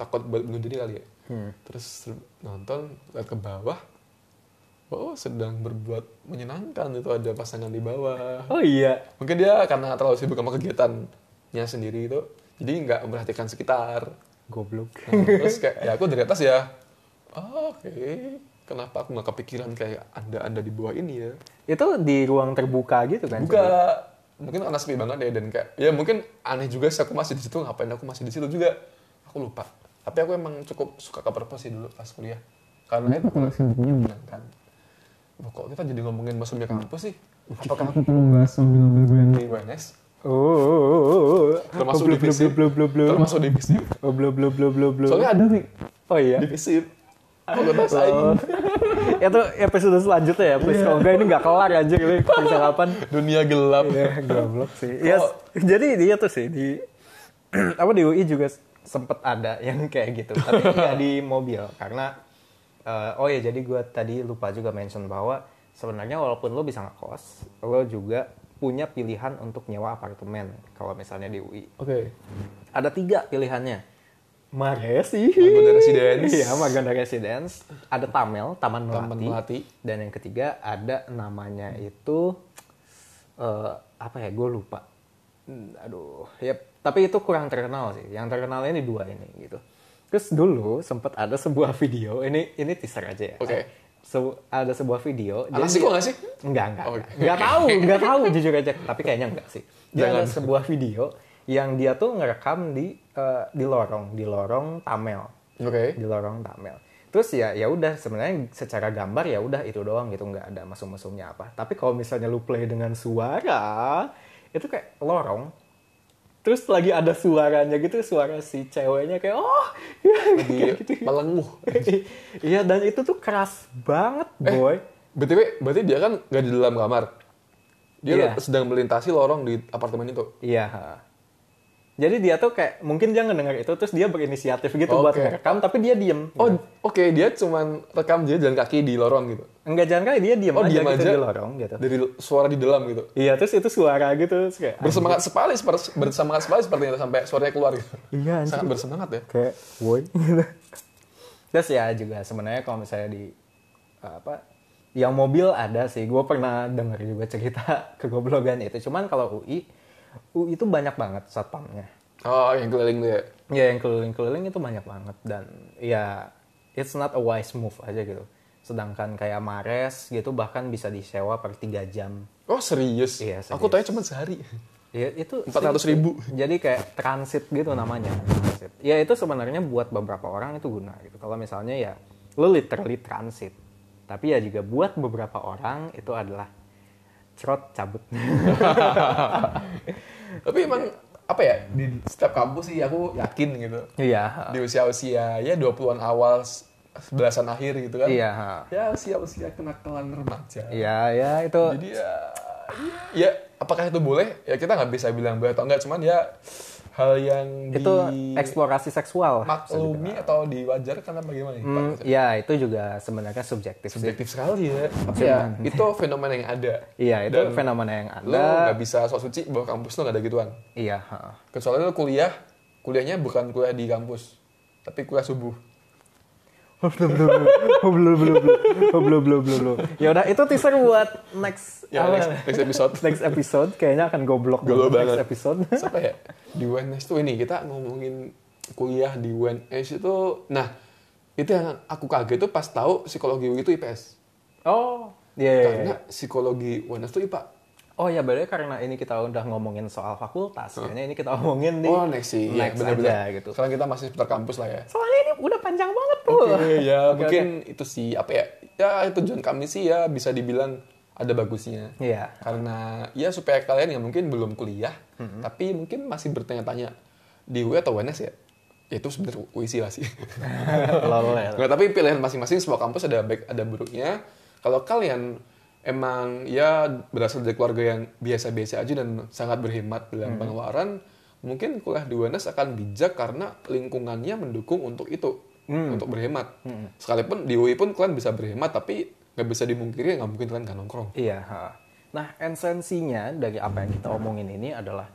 Takut buat bunuh diri kali ya. Hmm. Terus nonton lihat ke bawah. Oh sedang berbuat menyenangkan itu ada pasangan di bawah. Oh iya. Mungkin dia karena terlalu sibuk sama kegiatannya sendiri itu, jadi nggak memperhatikan sekitar. Goblok. Nah, terus kayak ya aku dari atas ya oh, oke. Kenapa aku nggak kepikiran kayak anda anda di bawah ini ya? Itu di ruang terbuka gitu kan? buka. Mungkin karena sepi banget ya dan kayak ya mungkin aneh juga sih aku masih di situ ngapain aku masih di situ juga? Aku lupa. Tapi aku emang cukup suka ke perpus sih dulu pas kuliah. Karena itu koleksi bukunya menyenangkan Loh, kok kita jadi ngomongin masuknya kampus sih? Apakah aku perlu bahas mobil-mobil gue yang di UNS Oh, oh, oh, oh. termasuk divisi. blub, blub, blub, blub. termasuk divisi. Oh, blub, blub, blub, blub, blub. soalnya ada nih. Oh iya. divisi aku gak rasain Oh. itu episode selanjutnya ya, please. Kalau enggak ini nggak kelar aja gitu. Bisa kapan? dunia gelap Ya, goblok sih. Yes. Jadi dia tuh sih di apa di UI juga sempet ada yang kayak gitu, tapi nggak di mobil karena eh, oh ya jadi gue tadi lupa juga mention bahwa sebenarnya walaupun lo bisa ngekos, lo juga punya pilihan untuk nyewa apartemen kalau misalnya di UI. oke Ada tiga pilihannya. Maresi. Margonda Residence. Iya, Margonda Residence. Ada Tamel, Taman Melati. Taman Melati. Dan yang ketiga ada namanya itu eh apa ya? Gue lupa. Hmm, Aduh, ya. Tapi itu kurang terkenal sih. Yang terkenalnya ini dua ini gitu. Terus dulu sempat ada sebuah video. Ini ini teaser aja ya. Oke. Se- ada sebuah video. Jadi sih kok nggak sih? Enggak, enggak. Oh, enggak. Enggak tahu, enggak tahu jujur aja. Tapi kayaknya enggak sih. Dia ada Jangan. sebuah video yang dia tuh ngerekam di eh, di lorong, di lorong Tamel, oke di lorong Tamel. Terus ya ya udah sebenarnya secara gambar ya udah itu doang gitu nggak ada masuk-masuknya apa. Tapi kalau misalnya lu play dengan suara itu kayak lorong. Terus lagi ada suaranya gitu, suara si ceweknya kayak oh ya, lagi gitu. melenguh Iya dan itu tuh keras banget boy. btw berarti dia kan nggak di dalam kamar dia Iya. sedang melintasi lorong di apartemen itu Iya. ha. Jadi dia tuh kayak mungkin dia ngedenger itu terus dia berinisiatif gitu buat Oke. ngerekam tapi dia diem. oh oke dia cuman rekam dia jalan kaki di lorong gitu Enggak jangan kali dia diem Oh, aja diem gitu aja? di lorong gitu. dari suara di dalam gitu Iya terus itu suara gitu terus kayak bersemangat sekali seperti bersemangat sekali sepertinya sampai suaranya keluar gitu Iya, anjir. sangat bersemangat ya kayak woi gitu. Terus ya juga sebenarnya kalau misalnya di apa yang mobil ada sih gue pernah denger juga cerita kegoblogan itu cuman kalau UI UI itu banyak banget satpamnya. Oh yang keliling tuh ya? Ya yang keliling-keliling itu banyak banget. Dan ya it's not a wise move aja gitu. Sedangkan kayak Mares gitu bahkan bisa disewa per 3 jam. Oh serius? Iya, serius. aku tanya cuma sehari. Ya itu 400 ribu. jadi kayak transit gitu namanya transit. Ya itu sebenarnya buat beberapa orang itu guna gitu. Kalau misalnya ya lu literally transit. Tapi ya juga buat beberapa orang itu adalah cerot cabut. Tapi emang apa ya di setiap kampus sih aku yakin gitu. Iya. Di usia-usia ya 20-an awal belasan akhir gitu kan. Iya. Ya usia-usia kenakalan remaja. Iya ya itu jadi ya ya apakah itu boleh? Ya kita nggak bisa bilang boleh atau enggak cuman ya hal yang itu di eksplorasi seksual maklumi atau diwajarkan apa Pak? Hmm, ya itu juga sebenarnya subjektif, sih. subjektif sekali ya tapi ya itu fenomena yang ada Iya itu Dan fenomena yang lo ada. nggak bisa sok suci bahwa kampus lo nggak ada gituan Iya. kecuali lo kuliah kuliahnya bukan kuliah di kampus, tapi kuliah subuh. Oh, belum belum belum oh, belum belum belum oh, belum belum belum belum ya udah itu teaser buat next Ya, next, next episode. next episode kayaknya akan goblok Goblok next banget. episode Siapa ya? Di UNS tuh ini, kita ngomongin kuliah di UNS itu, nah itu yang aku kaget tuh pas tahu psikologi UI itu IPS. oh iya iya, Karena psikologi UNS tuh IPA. Oh ya berarti karena ini kita udah ngomongin soal fakultas kayaknya ini kita ngomongin di Oh, next sih. Iya, next bener-bener. aja gitu Sekarang kita masih seputar kampus lah ya. soalnya ini udah panjang banget tuh Oke, ya Oke, mungkin itu sih apa ya? Ya tujuan kami sih ya bisa dibilang ada bagusnya. Iya. Karena ya supaya kalian yang mungkin belum kuliah, tapi mungkin masih bertanya-tanya di UI atau UNS ya. Ya itu sebenarnya UI sih lah sih. Ya. Nggak, tapi pilihan masing-masing semua kampus ada baik ada buruknya. Kalau kalian emang ya berasal dari keluarga yang biasa-biasa aja dan sangat berhemat dalam pengeluaran, mungkin kuliah di UNS akan bijak karena lingkungannya mendukung untuk itu, untuk berhemat. Sekalipun di UI pun kalian bisa berhemat, tapi nggak bisa dimungkiri nggak mungkin kalian nggak nongkrong. Iya. ha. Nah, esensinya dari apa yang kita omongin ini adalah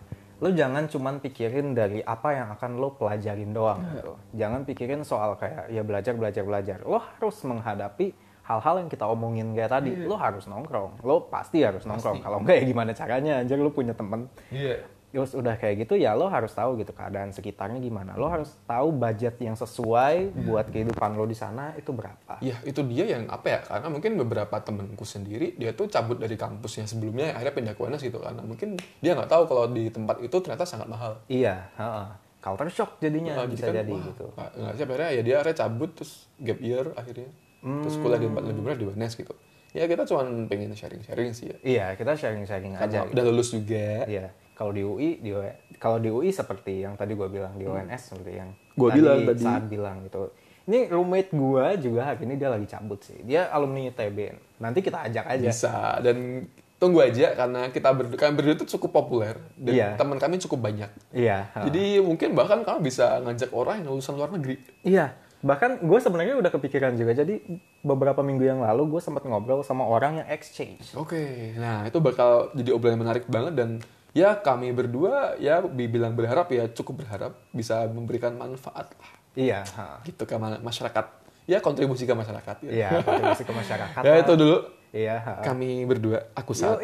lo jangan cuman pikirin dari apa yang akan lo pelajarin doang gitu. Jangan pikirin soal kayak ya belajar belajar belajar. Lo harus menghadapi hal-hal yang kita omongin kayak tadi. Lo harus nongkrong. Lo pasti harus nongkrong. Kalau enggak ya gimana caranya? Anjir lo punya temen Iya. Terus udah kayak gitu ya lo harus tahu gitu keadaan sekitarnya gimana. Lo harus tahu budget yang sesuai buat kehidupan lo di sana itu berapa. Iya, itu dia yang apa ya? Karena mungkin beberapa temenku sendiri dia tuh cabut dari kampusnya sebelumnya akhirnya pindah ke UNS gitu karena mungkin dia nggak tahu kalau di tempat itu ternyata sangat mahal. Iya, heeh. Culture shock jadinya Nah, bisa kan, jadi wah, gitu. Nggak, sih, akhirnya ya dia akhirnya cabut terus gap year akhirnya. Terus kuliah di tempat lebih murah di UNS gitu. Ya kita cuma pengen sharing-sharing sih ya. Iya, kita sharing-sharing aja. Karena gitu. udah lulus juga. Iya. Kalau di UI, di UI kalau di UI seperti yang tadi gue bilang di UNS seperti yang Gua bilang tadi. saat bilang gitu. Ini roommate gue juga hari ini dia lagi cabut sih. Dia alumni ITB. Nanti kita ajak aja. Bisa dan tunggu aja karena kita berdua, kami berdua itu cukup populer dan Iya. teman kami cukup banyak. Iya. Jadi mungkin bahkan kamu bisa ngajak orang yang lulusan luar negeri. Iya. Bahkan gue sebenarnya udah kepikiran juga. Jadi beberapa minggu yang lalu gue sempat ngobrol sama orang yang exchange. Oke, nah itu bakal jadi obrolan yang menarik banget dan ya kami berdua ya bilang berharap ya cukup berharap bisa memberikan manfaat lah Iya. ha. gitu ke ma- masyarakat. Ya kontribusi ke masyarakat. Ya, Iya. kontribusi ke masyarakat. ya itu dulu Iya. ha. kami berdua. Aku saat.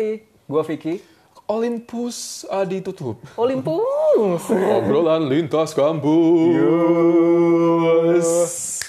Gue Vicky. Olympus uh, ditutup. Olympus. Obrolan lintas kampus. Yes.